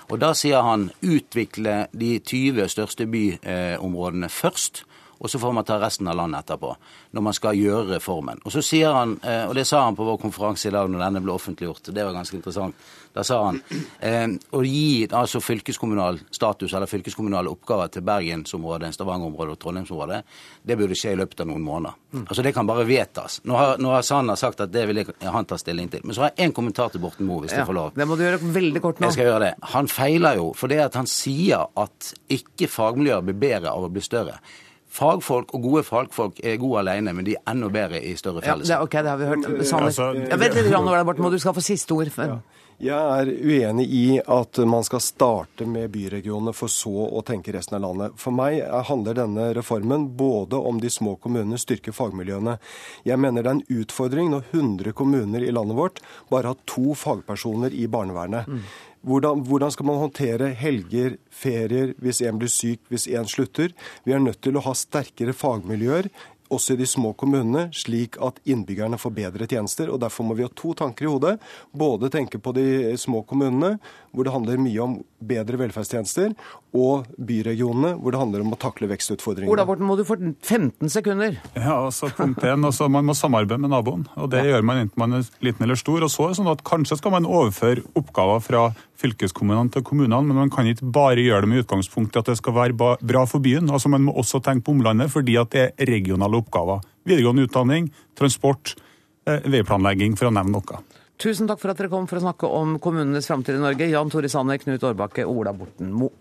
Og Da sier han utvikle de 20 største byområdene først og så får man ta resten av landet etterpå, når man skal gjøre reformen. Og så sier han, eh, og det sa han på vår konferanse i dag når denne ble offentliggjort, det var ganske interessant, da sa han eh, å gi altså fylkeskommunal status eller fylkeskommunale oppgaver til Bergensområdet, Stavanger-området og Trondheimsområdet, det burde skje i løpet av noen måneder. Mm. Altså Det kan bare vedtas. Nå har, nå har Sanner sagt at det vil han ta stilling til. Men så har jeg én kommentar til Borten Moe, hvis ja, jeg får lov. Det må du gjøre veldig kort nå. Jeg skal gjøre det. Han feiler jo for det at han sier at ikke fagmiljøer blir bedre av å bli større. Fagfolk og gode fagfolk er gode alene, men de er enda bedre i større fellesskap. Ja, det, ok, det har vi hørt. Sanner. Altså, jeg vet litt om Borten, må du skal få siste ord. Ja. Jeg er uenig i at man skal starte med byregionene for så å tenke resten av landet. For meg handler denne reformen både om de små kommunene, styrker fagmiljøene. Jeg mener det er en utfordring når 100 kommuner i landet vårt bare har to fagpersoner i barnevernet. Mm. Hvordan, hvordan, skal man håndtere helger, ferier, hvis en blir syk, hvis en slutter? Vi er nødt til å ha sterkere fagmiljøer også i de små kommunene, slik at innbyggerne får bedre tjenester. og Derfor må vi ha to tanker i hodet. Både tenke på de små kommunene, hvor det handler mye om bedre velferdstjenester, og byregionene, hvor det handler om å takle vekstutfordringene. Ola Borten, må du få 15 sekunder. Ja, altså punkt 1, altså, Man må samarbeide med naboen. og Det ja. gjør man enten man er liten eller stor. og så er det sånn at Kanskje skal man overføre oppgaver fra fylkeskommunene til kommunene, men man kan ikke bare gjøre det med utgangspunkt i at det skal være bra for byen. altså Man må også tenke på omlandet, fordi at det er regionale oppgaver. Videregående utdanning, transport, eh, veiplanlegging, for å nevne noe. Tusen takk for at dere kom for å snakke om kommunenes framtid i Norge. Jan Tore Sanner, Knut Årbakke og Ola Borten Moe.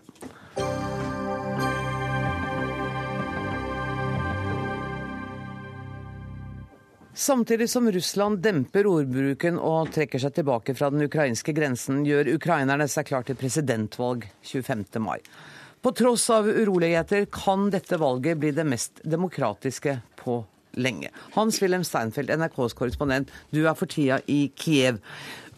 Samtidig som Russland demper ordbruken og trekker seg tilbake fra den ukrainske grensen, gjør ukrainerne seg klar til presidentvalg 25. mai. På tross av uroligheter kan dette valget bli det mest demokratiske på lenge. Hans-Wilhelm Steinfeld, NRKs korrespondent, du er for tida i Kiev.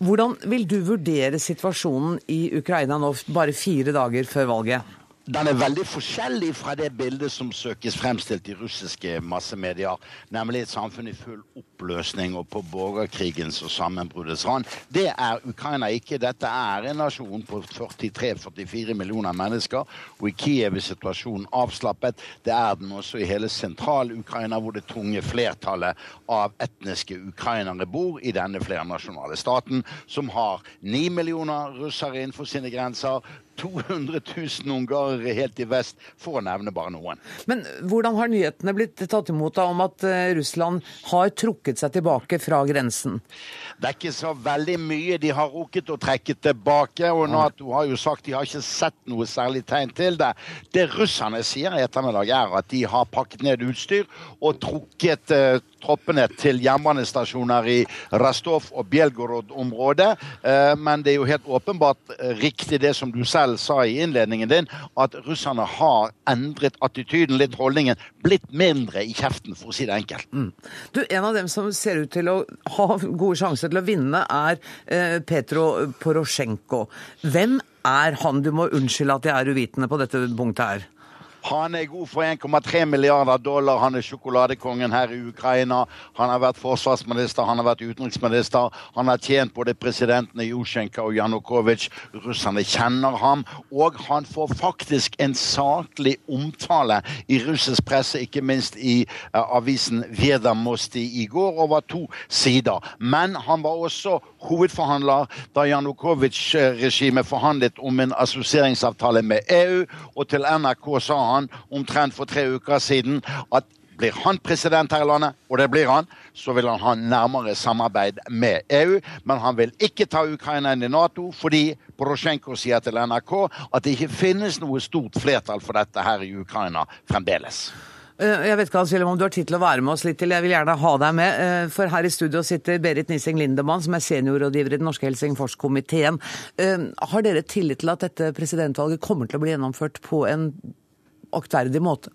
Hvordan vil du vurdere situasjonen i Ukraina nå, bare fire dager før valget? Den er veldig forskjellig fra det bildet som søkes fremstilt i russiske massemedier, nemlig et samfunn i full oppløsning og på borgerkrigens og sammenbruddets rand. Det er Ukraina ikke. Dette er en nasjon på 43-44 millioner mennesker, og i Kiev er situasjonen avslappet. Det er den også i hele sentral-Ukraina, hvor det tunge flertallet av etniske ukrainere bor i denne flernasjonale staten, som har ni millioner russere innenfor sine grenser. 200 000 ungarere helt i vest, for å nevne bare noen. Men hvordan har nyhetene blitt tatt imot da, om at eh, Russland har trukket seg tilbake fra grensen? Det er ikke så veldig mye de har rukket å trekke tilbake. Og Nato har jo sagt de har ikke sett noe særlig tegn til det. Det russerne sier i ettermiddag, er at de har pakket ned utstyr og trukket uh, troppene til jernbanestasjoner i Rastov og Bjelgorod-området. Uh, men det er jo helt åpenbart riktig det som du selv sa i innledningen din, at russerne har endret attityden, litt holdningen, blitt mindre i kjeften, for å si det enkelt. Mm. Du, En av dem som ser ut til å ha gode sjanser til å vinne, er eh, Petro Porosjenko. Hvem er han? Du må unnskylde at jeg er uvitende på dette punktet her. Han er god for 1,3 milliarder dollar. Han er sjokoladekongen her i Ukraina. Han har vært forsvarsminister, han har vært utenriksminister. Han har tjent både presidentene Jusjenko og Janukovitsj. Russerne kjenner ham. Og han får faktisk en saklig omtale i russisk presse, ikke minst i uh, avisen Vedamosti i går, over to sider. Men han var også hovedforhandler da Janukovitsj-regimet forhandlet om en assosieringsavtale med EU, og til NRK sa han han omtrent for tre uker siden at blir han president her i landet, og det blir han, så vil han ha nærmere samarbeid med EU. Men han vil ikke ta Ukraina inn i Nato, fordi Porosjenko sier til NRK at det ikke finnes noe stort flertall for dette her i Ukraina fremdeles. Eh, jeg vet ikke om du har tid til å være med oss litt til. Jeg vil gjerne ha deg med. Eh, for her i studio sitter Berit Nissing Lindemann, som er seniorrådgiver i den norske Helsingforskomiteen. Eh, har dere tillit til at dette presidentvalget kommer til å bli gjennomført på en aktverdig måte?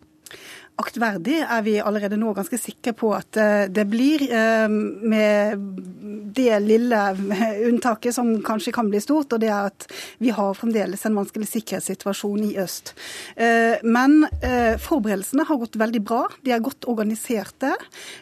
Aktverdig er vi allerede nå ganske sikre på at eh, det blir, eh, med det lille unntaket som kanskje kan bli stort, og det er at vi har fremdeles en vanskelig sikkerhetssituasjon i øst. Eh, men forberedelsene har gått veldig bra. De er godt organiserte.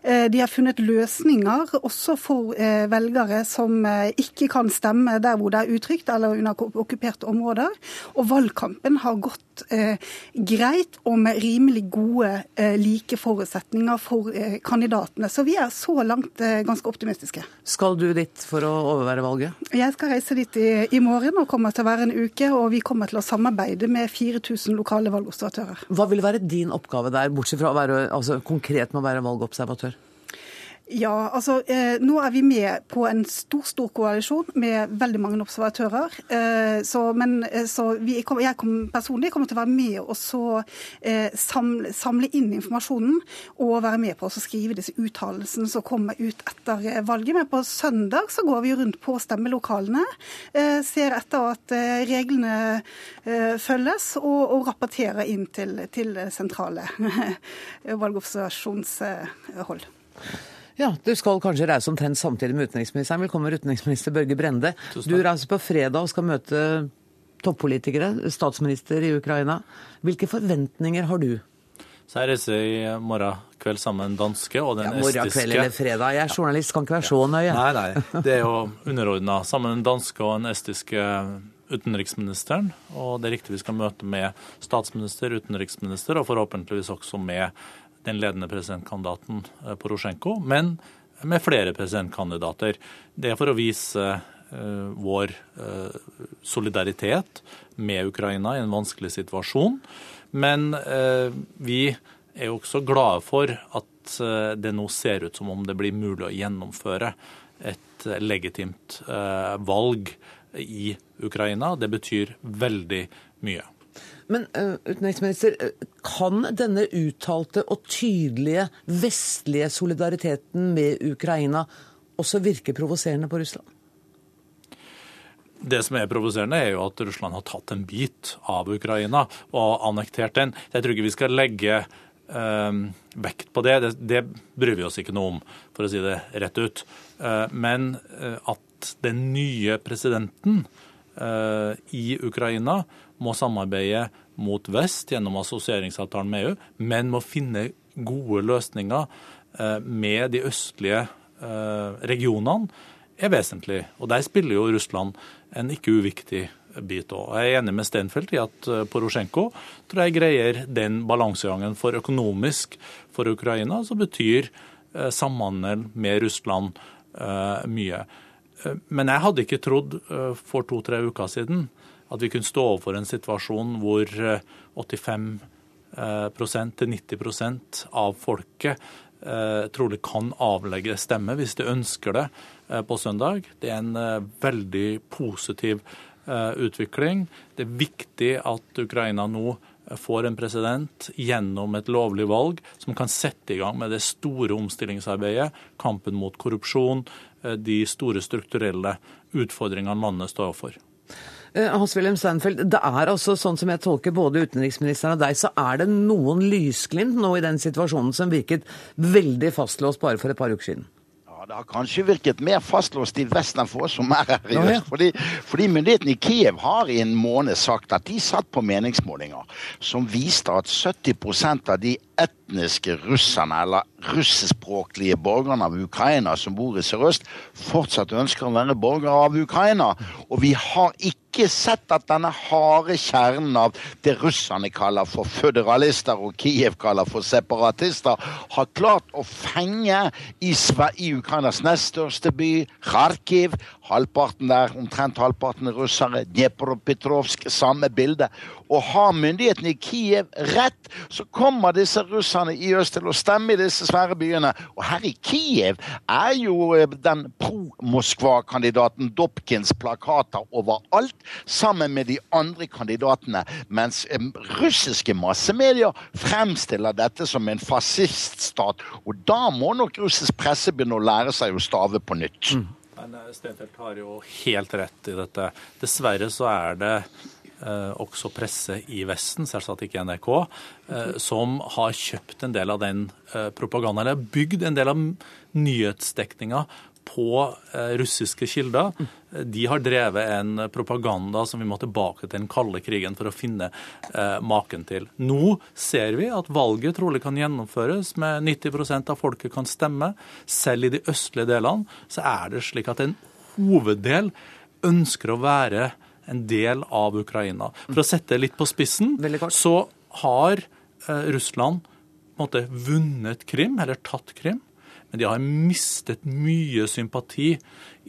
De har funnet løsninger også for velgere som ikke kan stemme der hvor det er utrygt eller under okkuperte områder. Og valgkampen har gått greit og med rimelig gode like forutsetninger for eh, kandidatene. Så vi er så langt eh, ganske optimistiske. Skal du dit for å overvære valget? Jeg skal reise dit i, i morgen og kommer til å være en uke. Og vi kommer til å samarbeide med 4000 lokale valgobservatører. Hva vil være din oppgave der, bortsett fra å være altså, konkret med å være valgobservatør? Ja, altså eh, nå er vi med på en stor stor koalisjon med veldig mange observatører. Eh, så, men, eh, så vi, jeg kom, personlig kommer til å være med og så eh, samle, samle, inn informasjonen og være med på å skrive disse uttalelsene som kommer ut etter eh, valget. Men på søndag så går vi rundt på stemmelokalene, eh, ser etter at reglene følges, og, og, rapporterer inn til, til sentrale valgobservasjonshold. Ja, Du skal kanskje reise omtrent samtidig med utenriksministeren. Velkommen, utenriksminister Børge Brende. Du reiser på fredag og skal møte toppolitikere, statsminister i Ukraina. Hvilke forventninger har du? Så Jeg reiser i morgen kveld sammen med den danske og den ja, morgen estiske kveld eller fredag. Jeg er journalist, kan ikke være så nøye. Nei, nei. Det er jo underordna. Sammen med den danske og den estiske utenriksministeren. Og det er riktig vi skal møte med statsminister, utenriksminister og forhåpentligvis også med den ledende presidentkandidaten eh, Porosjenko, men med flere presidentkandidater. Det er for å vise uh, vår uh, solidaritet med Ukraina i en vanskelig situasjon. Men vi er jo også glade for at det nå ser ut som om det blir mulig å gjennomføre et legitimt valg i Ukraina. Det betyr veldig mye. Men uh, utenriksminister, kan denne uttalte og tydelige vestlige solidariteten med Ukraina også virke provoserende på Russland? Det som er provoserende, er jo at Russland har tatt en bit av Ukraina og annektert den. Jeg tror ikke vi skal legge eh, vekt på det. det. det. bryr vi oss ikke noe om, for å si det rett ut. Eh, men eh, at den nye presidenten eh, i Ukraina må samarbeide mot vest gjennom assosieringsavtalen med EU, men må finne gode løsninger eh, med de østlige eh, regionene er vesentlig. Og Der spiller jo Russland en ikke uviktig bit òg. Jeg er enig med Stenfeldt i at eh, Porosjenko tror jeg greier den balansegangen. For økonomisk for Ukraina som betyr samhandel med Russland mye. Men jeg hadde ikke trodd for to-tre uker siden at vi kunne stå overfor en situasjon hvor 85 til 90% av folket trolig kan avlegge stemme hvis de ønsker det Eh, på søndag. Det er en eh, veldig positiv eh, utvikling. Det er viktig at Ukraina nå får en president gjennom et lovlig valg som kan sette i gang med det store omstillingsarbeidet, kampen mot korrupsjon, de store strukturelle utfordringene landet står overfor. Hans-Wilhelm Steinfeld, det er altså sånn som jeg tolker både utenriksministeren og deg, så er det noen lysglimt nå i den situasjonen som virket veldig fastlåst bare for et par uker siden? det har kanskje virket mer fastlåst i vest enn for oss som er her i øst. Fordi, fordi myndighetene i Kiev har i en måned sagt at de satt på meningsmålinger som viste at 70% av de etniske russerne, eller russespråklige borgerne av Ukraina som bor i sørøst, fortsatt ønsker å være borgere av Ukraina. Og vi har ikke sett at denne harde kjernen av det russerne kaller for føderalister og Kiev kaller for separatister, har klart å fenge i, i Ukrainas nest største by, Kharkiv. Halvparten der, omtrent halvparten er russere. Dnepropetrovsk, samme bilde. Og har myndighetene i Kiev rett, så kommer disse russerne i øst til å stemme i disse svære byene. Og her i Kiev er jo eh, den pro-Moskva-kandidaten Dobkins plakater overalt sammen med de andre kandidatene, mens russiske massemedier fremstiller dette som en fasciststat. Og da må nok russisk presse begynne å lære seg å stave på nytt. Mm. Men eh, Stenfeldt har jo helt rett i dette. Dessverre så er det eh, også presse i Vesten, selvsagt ikke NRK, eh, som har kjøpt en del av den eh, propagandaen, eller bygd en del av nyhetsdekninga på eh, russiske kilder. De har drevet en propaganda som vi må tilbake til den kalde krigen for å finne eh, maken til. Nå ser vi at valget trolig kan gjennomføres med 90% av folket kan stemme. Selv i de østlige delene så er det slik at en hoveddel ønsker å være en del av Ukraina. For å sette det litt på spissen, så har eh, Russland på en måte vunnet Krim, eller tatt Krim men de har mistet mye sympati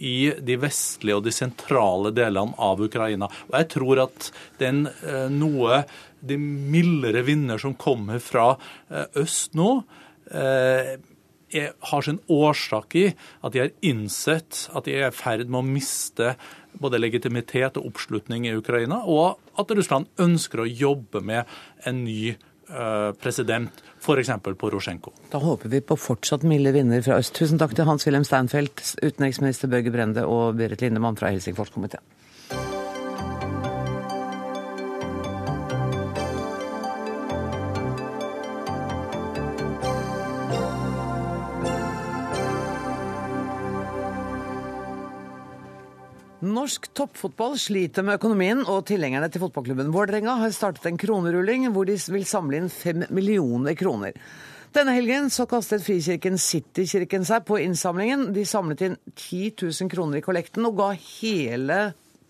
i de vestlige og de sentrale delene av Ukraina. Og jeg tror at den eh, noe de mildere vinder som kommer fra eh, øst nå, har sin årsak i at de har innsett at de er i ferd med å miste både legitimitet og oppslutning i Ukraina, og at Russland ønsker å jobbe med en ny Eh, president, f.eks. Porosjenko. Da håper vi på fortsatt milde vinder fra øst. Tusen takk til Hans-Wilhelm Steinfeld, utenriksminister Børge Brende og Berit Lindemann fra Helsingforskomiteen. Norsk toppfotball sliter med økonomien, og tilhengerne til fotballklubben Vålerenga har startet en kronerulling hvor de vil samle inn fem millioner kroner. Denne helgen så kastet Frikirken Citykirken seg på innsamlingen. De samlet inn 10 000 kroner i kollekten og ga hele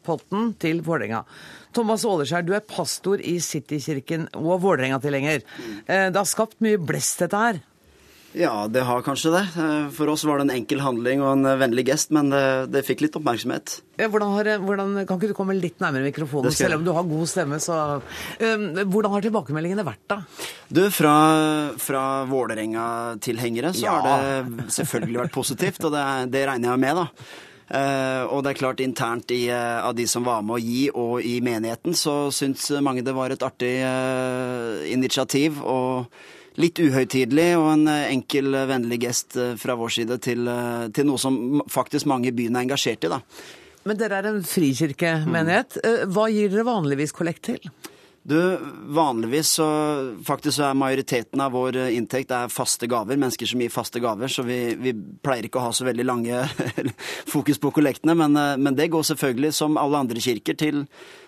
potten til Vålerenga. Thomas Åleskjær, du er pastor i Citykirken og Vålerenga-tilhenger. Eh, det har skapt mye blest, dette her? Ja, det har kanskje det. Eh, for oss var det en enkel handling og en vennlig gest, men det, det fikk litt oppmerksomhet. Ja, hvordan har, hvordan, kan ikke du komme litt nærmere mikrofonen, selv om du har god stemme? Så, um, hvordan har tilbakemeldingene vært, da? Du, Fra, fra Vålerenga-tilhengere så ja. har det selvfølgelig vært positivt, og det, det regner jeg med, da. Uh, og det er klart internt i, uh, av de som var med å gi, og i menigheten, så syns mange det var et artig uh, initiativ. og litt uhøytidelig og en eh, enkel, eh, vennlig gest eh, fra vår side til, til noe som faktisk mange i byen er engasjert i. da. Men dere er en frikirkemenighet. Hva gir dere vanligvis kollekt til? Du, Vanligvis så faktisk så er majoriteten av vår inntekt er faste gaver. Mennesker som gir faste gaver. Så vi, vi pleier ikke å ha så veldig lange fokus på kollektene. Men, men, det går selvfølgelig, som alle andre kirker, til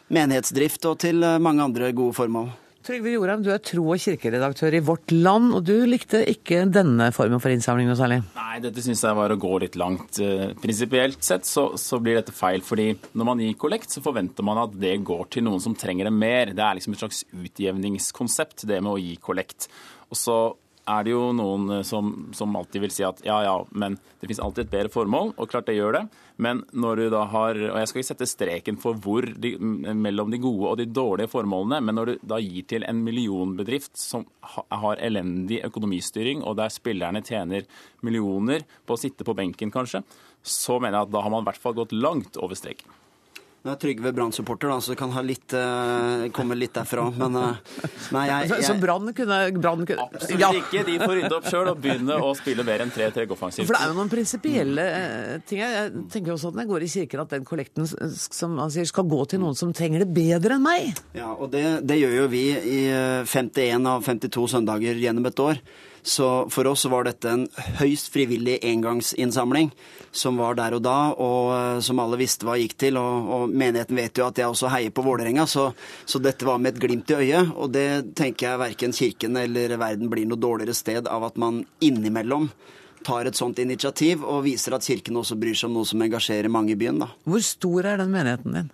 menighetsdrift og til mange andre gode formål. Trygve Jorheim, du er tro- og kirkeredaktør i Vårt Land, og du likte ikke denne formen for innsamling noe særlig? Nei, dette syns jeg var å gå litt langt. Eh, prinsipielt sett så, så, blir dette feil, fordi når man gir kollekt, så forventer man at det går til noen som trenger det mer. Det er liksom et slags utjevningskonsept, det med å gi kollekt. Og så er det jo noen eh, som, som, alltid vil si at ja, ja, men det finnes alltid et bedre formål, og klart det gjør det. Men når du da har Og jeg skal ikke sette streken for hvor de, mellom de gode og de dårlige formålene, men når du da gir til en millionbedrift som har elendig økonomistyring, og der spillerne tjener millioner på å sitte på benken, kanskje, så mener jeg at da har man i hvert fall gått langt over streken. Nå er Trygve Brann-supporter, så det kan ha litt, uh, komme litt derfra. Men uh, nei, jeg, jeg... Så Brann kunne, Brann kunne Absolutt ja. ikke. De får rydde opp sjøl og begynne å spille mer enn 3-3 offensivt. For det er jo noen prinsipielle eh, ting. Jeg tenker også at når jeg går i kirken, at den kollekten som han sier, skal gå til noen som trenger det bedre enn meg. Ja, og det, det gjør jo vi i 51 av 52 søndager gjennom et år. Så for oss var dette en høyst frivillig engangsinnsamling som var der og da, og eh, som alle visste hva gikk til. Og, og menigheten vet jo at jeg også heier på Vålerenga, så, så, dette var med et glimt i øyet. Og det tenker jeg verken kirken eller verden blir noe dårligere sted av at man innimellom tar et sånt initiativ og viser at kirken også bryr seg om noe som engasjerer mange i byen. da. Hvor stor er den menigheten din?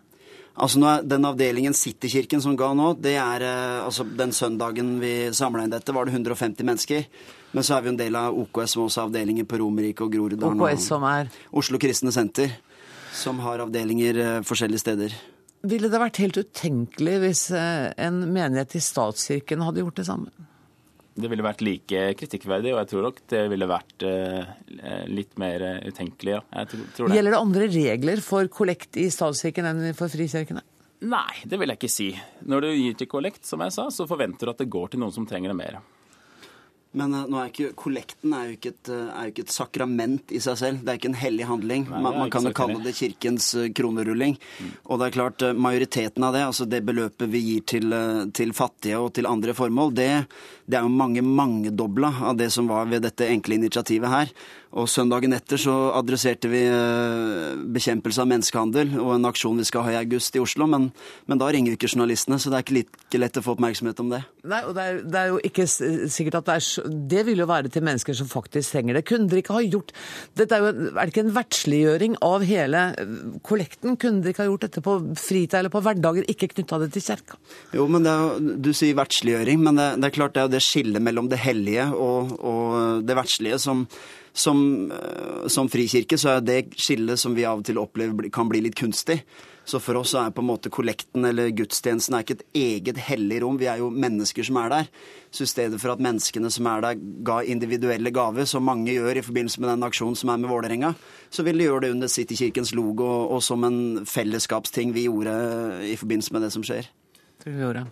Altså nå er Den avdelingen Citykirken som ga nå, det er eh, altså den søndagen vi samla inn dette, var det 150 mennesker. Men så er vi en del av OKS, som også har avdelinger på Romerike og Groruddalen. OKS som er? Oslo Kristne Senter, som har avdelinger eh, forskjellige steder. Ville det vært helt utenkelig hvis eh, en menighet i statskirken hadde gjort det samme? Det ville vært like kritikkverdig, og jeg tror nok det ville vært uh, litt mer utenkelig. Ja. Det. Gjelder det andre regler for kollekt i statskirken enn for frikirkene? Nei, det vil jeg ikke si. Når du gir til kollekt, som jeg sa, så forventer du at det går til noen som trenger det mer. Men uh, er ikke, kollekten er jo ikke, et, uh, er jo ikke, et, sakrament i seg selv. Det er ikke en hellig handling. Nei, man, man kan jo kalle det kirkens uh, kronerulling. Mm. Og det er klart, majoriteten av det, altså det beløpet vi gir til, til fattige og til andre formål, det, det er jo mange mangedobla av det som var ved dette enkle initiativet her. Og søndagen etter så adresserte vi eh, bekjempelse av menneskehandel og en aksjon vi skal ha i august i Oslo, men, men da ringer jo ikke journalistene, så det er ikke like lett å få oppmerksomhet om det. Nei, og det er, det er jo ikke sikkert at det er Det vil jo være til mennesker som faktisk trenger det. Kunne dere ikke ha gjort Dette er jo er det ikke en verdsliggjøring av hele eh, kollekten? Kunne dere ikke ha gjort dette på fritid eller på hverdager, ikke knytta det til kjerka? Jo, men er, du sier verdsliggjøring, men det, det, er klart det er jo det skillet mellom det hellige og, og det verdslige som som, eh, som, frikirke så er det skillet som vi av og til opplever kan bli litt kunstig. Så for oss er på en måte kollekten eller gudstjenesten er ikke et eget hellig rom. Vi er jo mennesker som er der. Så i stedet for at menneskene som er der, ga individuelle gaver, som mange gjør i forbindelse med den aksjonen som er med Vålerenga, så vil de gjøre det under Citykirkens logo og som en fellesskapsting vi gjorde i forbindelse med det som skjer.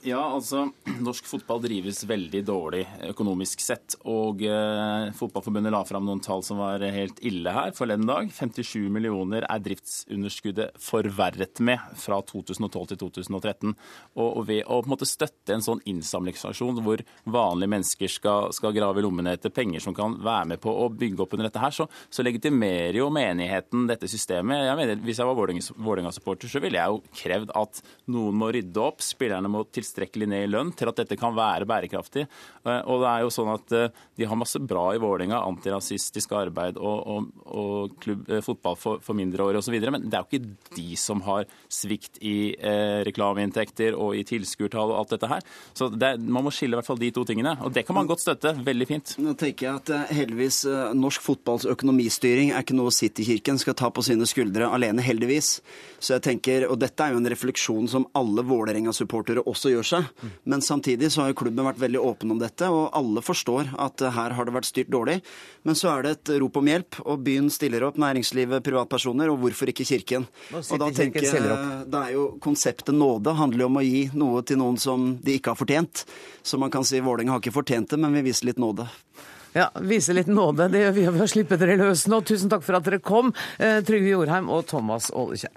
Ja, altså, Norsk fotball drives veldig dårlig økonomisk sett. Og eh, Fotballforbundet la fram noen tall som var helt ille her forleden dag. 57 millioner er driftsunderskuddet forverret med fra 2012 til 2013. Og, og ved å på en måte støtte en sånn innsamlingsaksjon hvor vanlige mennesker skal, skal, grave i lommene etter penger som kan være med på å bygge opp under dette her, så, så legitimerer jo menigheten dette systemet. Jeg mener, Hvis jeg var Vålerenga-supporter, så ville jeg jo krevd at noen må rydde opp. spillerne spillerne må tilstrekkelig ned i lønn til at dette kan være bærekraftig. Eh, og det er jo sånn at eh, De har masse bra i Vålerenga, antirasistisk arbeid og, og, og klubb, fotball for, for mindreårige osv. Men det er jo ikke de som har svikt i eh, reklameinntekter og i tilskuertall og alt dette her. Så det, man må skille i hvert fall de to tingene. Og det kan man godt støtte. Veldig fint. Nå tenker jeg at heldigvis norsk fotballs økonomistyring er ikke noe City-kirken skal ta på sine skuldre alene, heldigvis. Så jeg tenker, og Dette er jo en refleksjon som alle Vålerenga-supportere også gjør seg. Men samtidig så har klubben vært veldig åpen om dette, og alle forstår at her har det vært styrt dårlig. Men så er det et rop om hjelp, og byen stiller opp, næringslivet, privatpersoner, og hvorfor ikke Kirken? Og da tenker jeg, det er jo Konseptet nåde handler jo om å gi noe til noen som de ikke har fortjent. Så man kan si Vålerenga har ikke fortjent det, men vi viser litt nåde. Ja, Vise litt nåde. Det gjør vi ved å slippe dere løs nå. Tusen takk for at dere kom, eh, Trygve Jorheim og Thomas Ålekjær.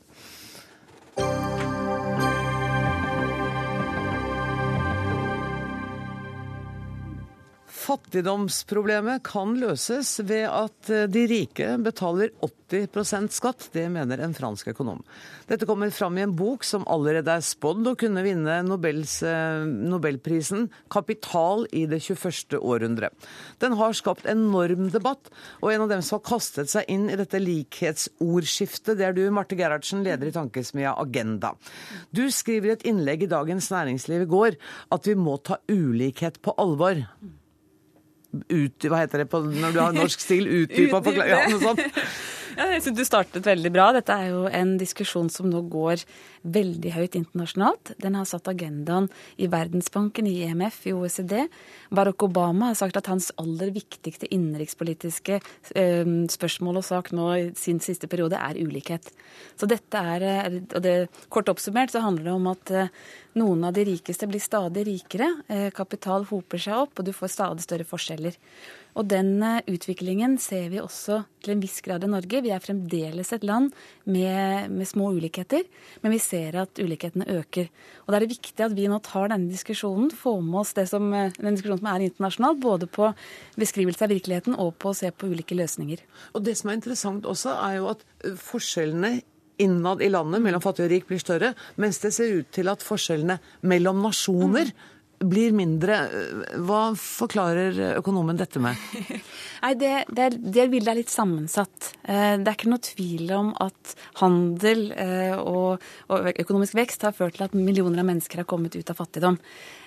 Fattigdomsproblemet kan løses ved at eh, de rike betaler 80% skatt. Det mener en fransk økonom. Dette kommer fram i en bok som allerede er spådd å kunne vinne Nobels, eh, Nobelprisen 'Kapital i det 21. århundre'. Den har skapt enorm debatt, og en av dem som har kastet seg inn i dette likhetsordskiftet, det er du, Marte Gerhardsen, leder i tankesmia Agenda. Du skriver i et innlegg i Dagens Næringsliv i går at vi må ta ulikhet på alvor ut, hva heter det på, når du har norsk stil? Utdypa forklaring? Ja, noe sånt. Ja, jeg synes Du startet veldig bra. Dette er jo en diskusjon som nå går veldig høyt internasjonalt. Den har satt agendaen i Verdensbanken, i IMF, i OECD. Barack Obama har sagt at hans aller viktigste innenrikspolitiske eh, spørsmål og sak nå i sin siste periode er ulikhet. Så dette er, eh, og det, Kort oppsummert så handler det om at eh, noen av de rikeste blir stadig rikere. Kapital hoper seg opp, og du får stadig større forskjeller. Og den utviklingen ser vi også til en viss grad i Norge. Vi er fremdeles et land med, med små ulikheter, men vi ser at ulikhetene øker. Og Da er det viktig at vi nå tar denne diskusjonen, får med oss det som, eh, den diskusjonen som er internasjonal, både på beskrivelse av virkeligheten og på å se på ulike løsninger. Og Det som er interessant også, er jo at eh, forskjellene innad i landet mellom fattig og rik blir større, mens det ser ut til at forskjellene mellom nasjoner mm blir mindre. Hva forklarer økonomen dette med? Nei, det, det, det bildet er litt sammensatt. Eh, det er ikke noe tvil om at handel eh, og, og økonomisk vekst har ført til at millioner av mennesker har kommet ut av fattigdom.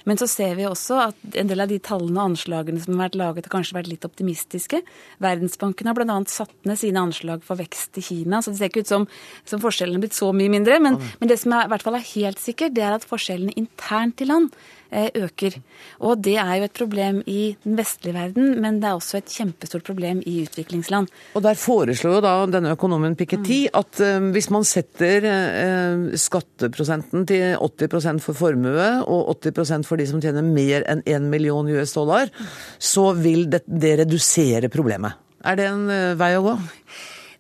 Men så ser vi også at en del av de tallene og anslagene som har vært laget, har kanskje vært litt optimistiske. Verdensbanken har bl.a. satt ned sine anslag for vekst i Kina, så det ser ikke ut som, som forskjellene har blitt så mye mindre. Men, men det som er, i hvert fall er helt sikkert, det er at forskjellene internt i land Eh, øker. Og det er jo et problem i den vestlige verden, men det er også et kjempestort problem i utviklingsland. Og der foreslår jo da denne økonomen Piketty mm. at um, hvis man setter uh, skatteprosenten til 80% for formue og 80 for de som tjener mer enn 1 million US dollar, så vil det, det redusere problemet. Er det en uh, vei å gå?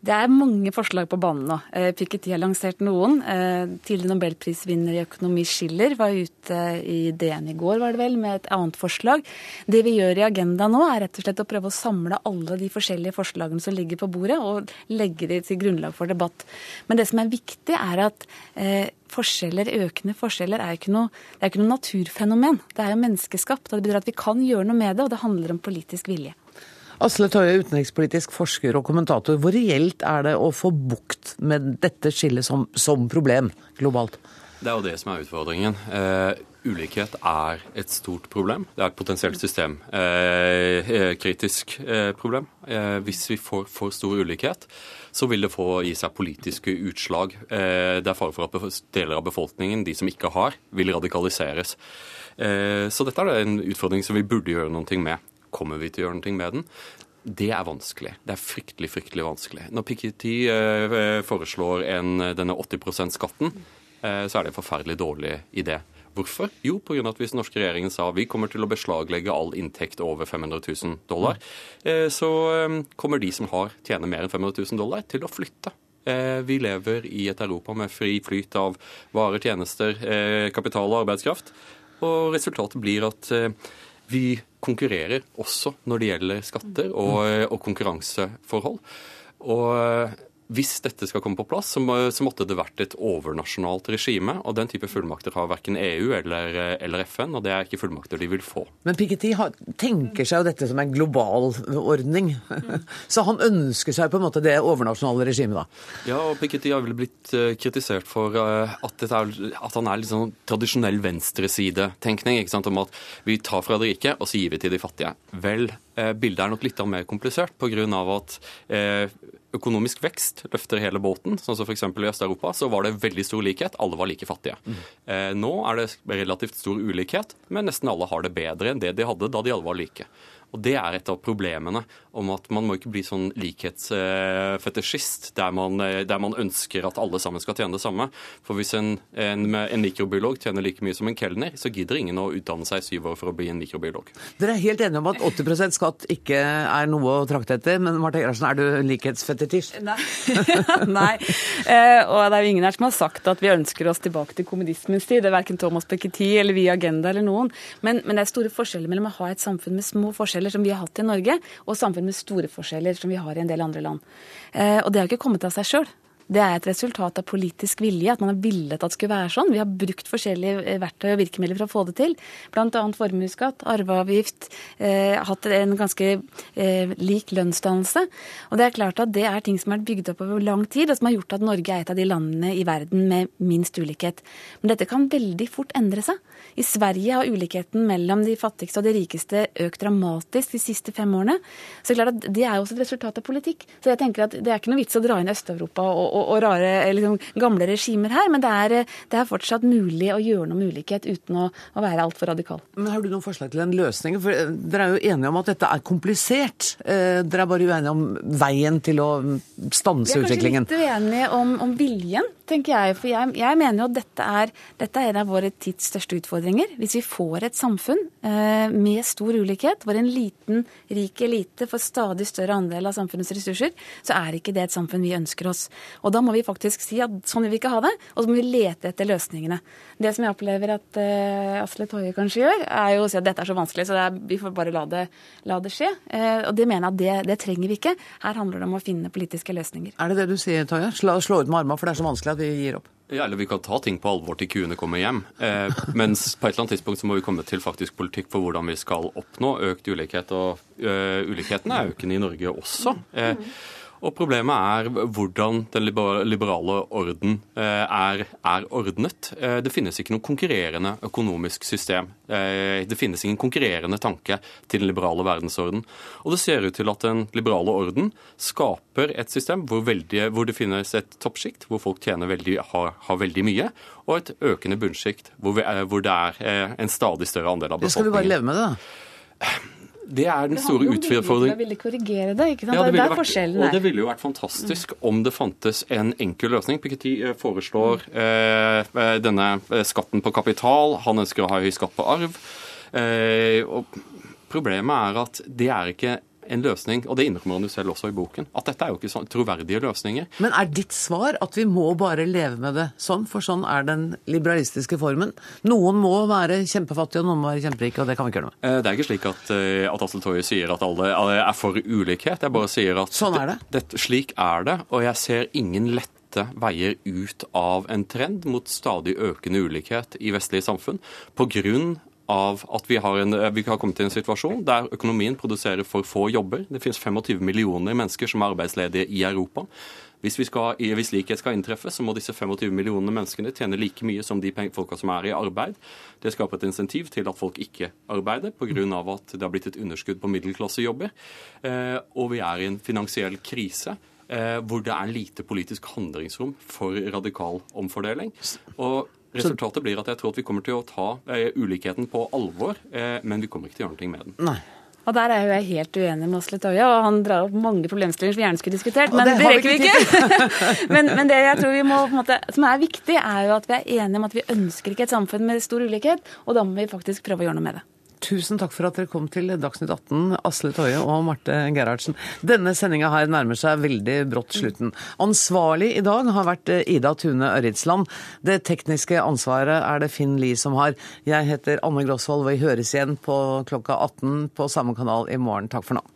Det er mange forslag på banen nå. Eh, Piketty har lansert noen. Eh, tidligere nobelprisvinner i økonomi Schiller var ute i DN i går var det vel, med et annet forslag. Det vi gjør i Agenda nå, er rett og slett å prøve å samle alle de forskjellige forslagene som ligger på bordet, og legge de til grunnlag for debatt. Men det som er viktig, er at eh, forskjeller, økende forskjeller er ikke noe, det er ikke noe naturfenomen. Det er jo menneskeskapt. Det betyr at vi kan gjøre noe med det, og det handler om politisk vilje. Asle Tøye, utenrikspolitisk forsker og kommentator. Hvor reelt er det å få bukt med dette skillet som, som problem globalt? Det er jo det som er utfordringen. Uh, ulikhet er et stort problem. Det er et potensielt systemkritisk uh, uh, problem. hvis vi får for stor ulikhet, så vil det få i seg politiske utslag. det er fare for at deler av befolkningen, de som ikke har, vil radikaliseres. så dette er en utfordring som vi burde gjøre noe med. Kommer vi til å gjøre noe med den? Det er vanskelig. Det er fryktelig, fryktelig vanskelig. Når Piketty eh, foreslår en, denne 80 %-skatten, eh, så er det en forferdelig dårlig idé. Hvorfor? Jo, pga. at hvis den norske regjeringen sa vi kommer til å beslaglegge all inntekt over 500 000 dollar, eh, så kommer de som har tjener mer enn 500 000 dollar, til å flytte. Vi lever i et Europa med fri flyt av varer, tjenester, kapital og arbeidskraft. Og resultatet blir at vi konkurrerer også når det gjelder skatter og, og konkurranseforhold. Og hvis dette skal komme på plass, så, må, så, måtte det vært et overnasjonalt regime. Og den type fullmakter har verken EU eller, eller, FN, og det er ikke fullmakter de vil få. Men Piketty tenker seg jo dette som en global ordning. så han ønsker seg på en måte det overnasjonale regimet, da? Ja, og Piketty har vel blitt kritisert for at, er, at han er litt sånn tradisjonell venstresidetenkning. ikke sant, Om at vi tar fra de rike, og så gir vi til de fattige. Vel, bildet er nok litt mer komplisert pga. at eh, økonomisk vekst løfter hele båten, sånn som f.eks. i Øst-Europa, så var det veldig stor likhet. Alle var like fattige. Mm. Nå er det relativt stor ulikhet, men nesten alle har det bedre enn det de hadde da de alle var like. Og Det er et av problemene om at man må ikke bli sånn likhetsfetisjist der man, der man ønsker at alle sammen skal tjene det samme. For hvis en, en, en, mikrobiolog tjener like mye som en kelner, så gidder ingen å utdanne seg i syv år for å bli en mikrobiolog. Dere er helt enige om at 80% skatt ikke er noe å trakte etter, men Marte Gerhardsen, er du likhetsfetisjist? Nei. Nei. Eh, og det er jo ingen her som har sagt at vi ønsker oss tilbake til kommunismens tid. Det er verken Thomas Piketty eller Vi Agenda eller noen. Men, men det er store forskjeller mellom å ha et samfunn med små forskjeller forskjeller som vi har hatt i Norge, og samfunn med store forskjeller som vi har i en del andre land. Eh, og det har ikke kommet av seg sjøl. Det er et resultat av politisk vilje, at man har villet at det skulle være sånn. Vi har brukt forskjellige eh, verktøy og virkemidler for å få det til. Bl.a. formuesskatt, arveavgift, eh, hatt en ganske eh, lik lønnsdannelse. Og det er klart at det er ting som har vært bygd opp over lang tid, og som har gjort at Norge er et av de landene i verden med minst ulikhet. Men dette kan veldig fort endre seg. I Sverige har ulikheten mellom de fattigste og de rikeste økt dramatisk de siste fem årene. Så det er klart at det er også et resultat av politikk. Så jeg tenker at det er ikke noe vits å dra inn Øst-Europa og, og, og, rare, liksom, gamle regimer her, men det er, det er, fortsatt mulig å gjøre noe med ulikhet uten å, å være altfor radikal. Men Har du noen forslag til en løsning? For eh, Dere er jo enige om at dette er komplisert. Eh, dere er bare uenige om veien til å stanse utviklingen. Vi er kanskje litt uenige om, om viljen tenker jeg. For jeg, jeg mener jo at dette er, dette er, en av våre tids største utfordringer. Hvis vi får et samfunn eh, med stor ulikhet, hvor en liten, rik elite får stadig større andel av samfunnets ressurser, så er ikke det et samfunn vi ønsker oss. Og da må vi faktisk si at sånn vil vi ikke ha det, og så må vi lete etter løsningene. Det som jeg opplever at eh, Asle Toje kanskje gjør, er jo å si at dette er så vanskelig, så er, vi får bare la det, la det skje. Eh, og det mener jeg at det, det, trenger vi ikke. Her handler det om å finne politiske løsninger. Er det det du sier, Toje? Slå, slå ut med armene, for det er så vanskelig at vi gir opp? Ja, eller vi kan ta ting på alvor til kuene kommer hjem. Eh, mens på et eller annet tidspunkt så må vi komme til faktisk politikk for hvordan vi skal oppnå økt ulikhet. Og øh, ulikheten er økende i Norge også. Eh, og problemet er hvordan den liberale orden eh, er, er, ordnet. Eh, det finnes ikke noe konkurrerende økonomisk system. Eh, det finnes ingen konkurrerende tanke til den liberale verdensorden. Og det ser ut til at den liberale orden skaper et system hvor, veldig, hvor det finnes et toppsjikt, hvor folk veldig, har, har, veldig mye, og et økende bunnsjikt, hvor, hvor, det er en stadig større andel av befolkningen. Det skal vi bare leve med det, da? Det er den store utfordringen. Ville korrigere det, ikke sant? Ja, det, det er vært, forskjellen Og det ville jo vært fantastisk mm. om det fantes en enkel løsning. Piketty eh, foreslår mm. eh, denne eh, skatten på kapital. Han ønsker å ha høy skatt på arv. Eh, og problemet er at det er ikke en løsning, og det innrømmer han jo selv også i boken, at dette er jo ikke sånn troverdige løsninger. Men er ditt svar at vi må bare leve med det sånn, for sånn er den liberalistiske formen? Noen må være kjempefattige, og noen må være kjemperike, og det kan vi ikke gjøre noe med. Eh, det er ikke slik at, eh, at Asle Toje sier at alle er for ulikhet. Jeg bare sier at sånn er det. Det, slik er det, og jeg ser ingen lette veier ut av en trend mot stadig økende ulikhet i vestlige samfunn på grunn av at vi har, en, vi har, kommet til en situasjon der økonomien produserer for få jobber. Det finnes 25 millioner mennesker som er arbeidsledige i Europa. Hvis, skal, hvis, likhet skal inntreffe, så må disse 25 millionene menneskene tjene like mye som de folka som er i arbeid. Det skaper et insentiv til at folk ikke arbeider, pga. at det har blitt et underskudd på middelklassejobber. Eh, og vi er i en finansiell krise. Eh, hvor det er lite politisk handlingsrom for radikal omfordeling. Og Resultatet blir at jeg tror at vi kommer til å ta eh, ulikheten på alvor, eh, men vi kommer ikke til å gjøre noe med den. Nei. Og Der er jo jeg helt uenig med Asle Toje, og han drar opp mange problemstillinger som vi gjerne skulle diskutert, men det, det rekker vi ikke. men, men, det jeg tror vi må, på en måte, som er viktig, er jo at vi er enige om at vi ønsker ikke et samfunn med stor ulikhet, og da må vi faktisk prøve å gjøre noe med det. Tusen takk for at dere kom til Dagsnytt 18, Asle Toje og Marte Gerhardsen. Denne sendinga her nærmer seg veldig brått slutten. Ansvarlig i dag har vært Ida Tune Ørritsland. Det tekniske ansvaret er det Finn Lie som har. Jeg heter Anne Grosvold, og vi høres igjen på klokka 18 på samme kanal i morgen. Takk for nå.